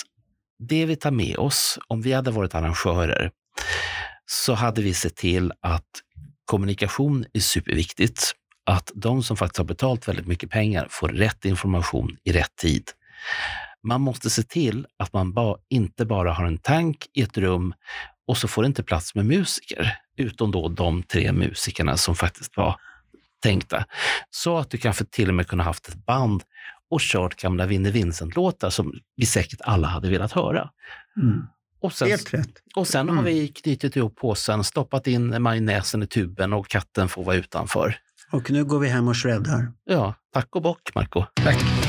det vi tar med oss, om vi hade varit arrangörer, så hade vi sett till att kommunikation är superviktigt. Att de som faktiskt har betalt väldigt mycket pengar får rätt information i rätt tid. Man måste se till att man ba, inte bara har en tank i ett rum och så får det inte plats med musiker, utom då de tre musikerna som faktiskt var tänkta. Så att du kanske till och med kunde haft ett band och kört gamla Vinnie Vincent-låtar som vi säkert alla hade velat höra. Mm. Och sen, Helt rätt. och sen har Mm. vi knutit ihop påsen, stoppat in majonnäsen i tuben och katten får vara utanför. Och nu går vi hem och shreddar. Ja, tack och bock Marco. Tack.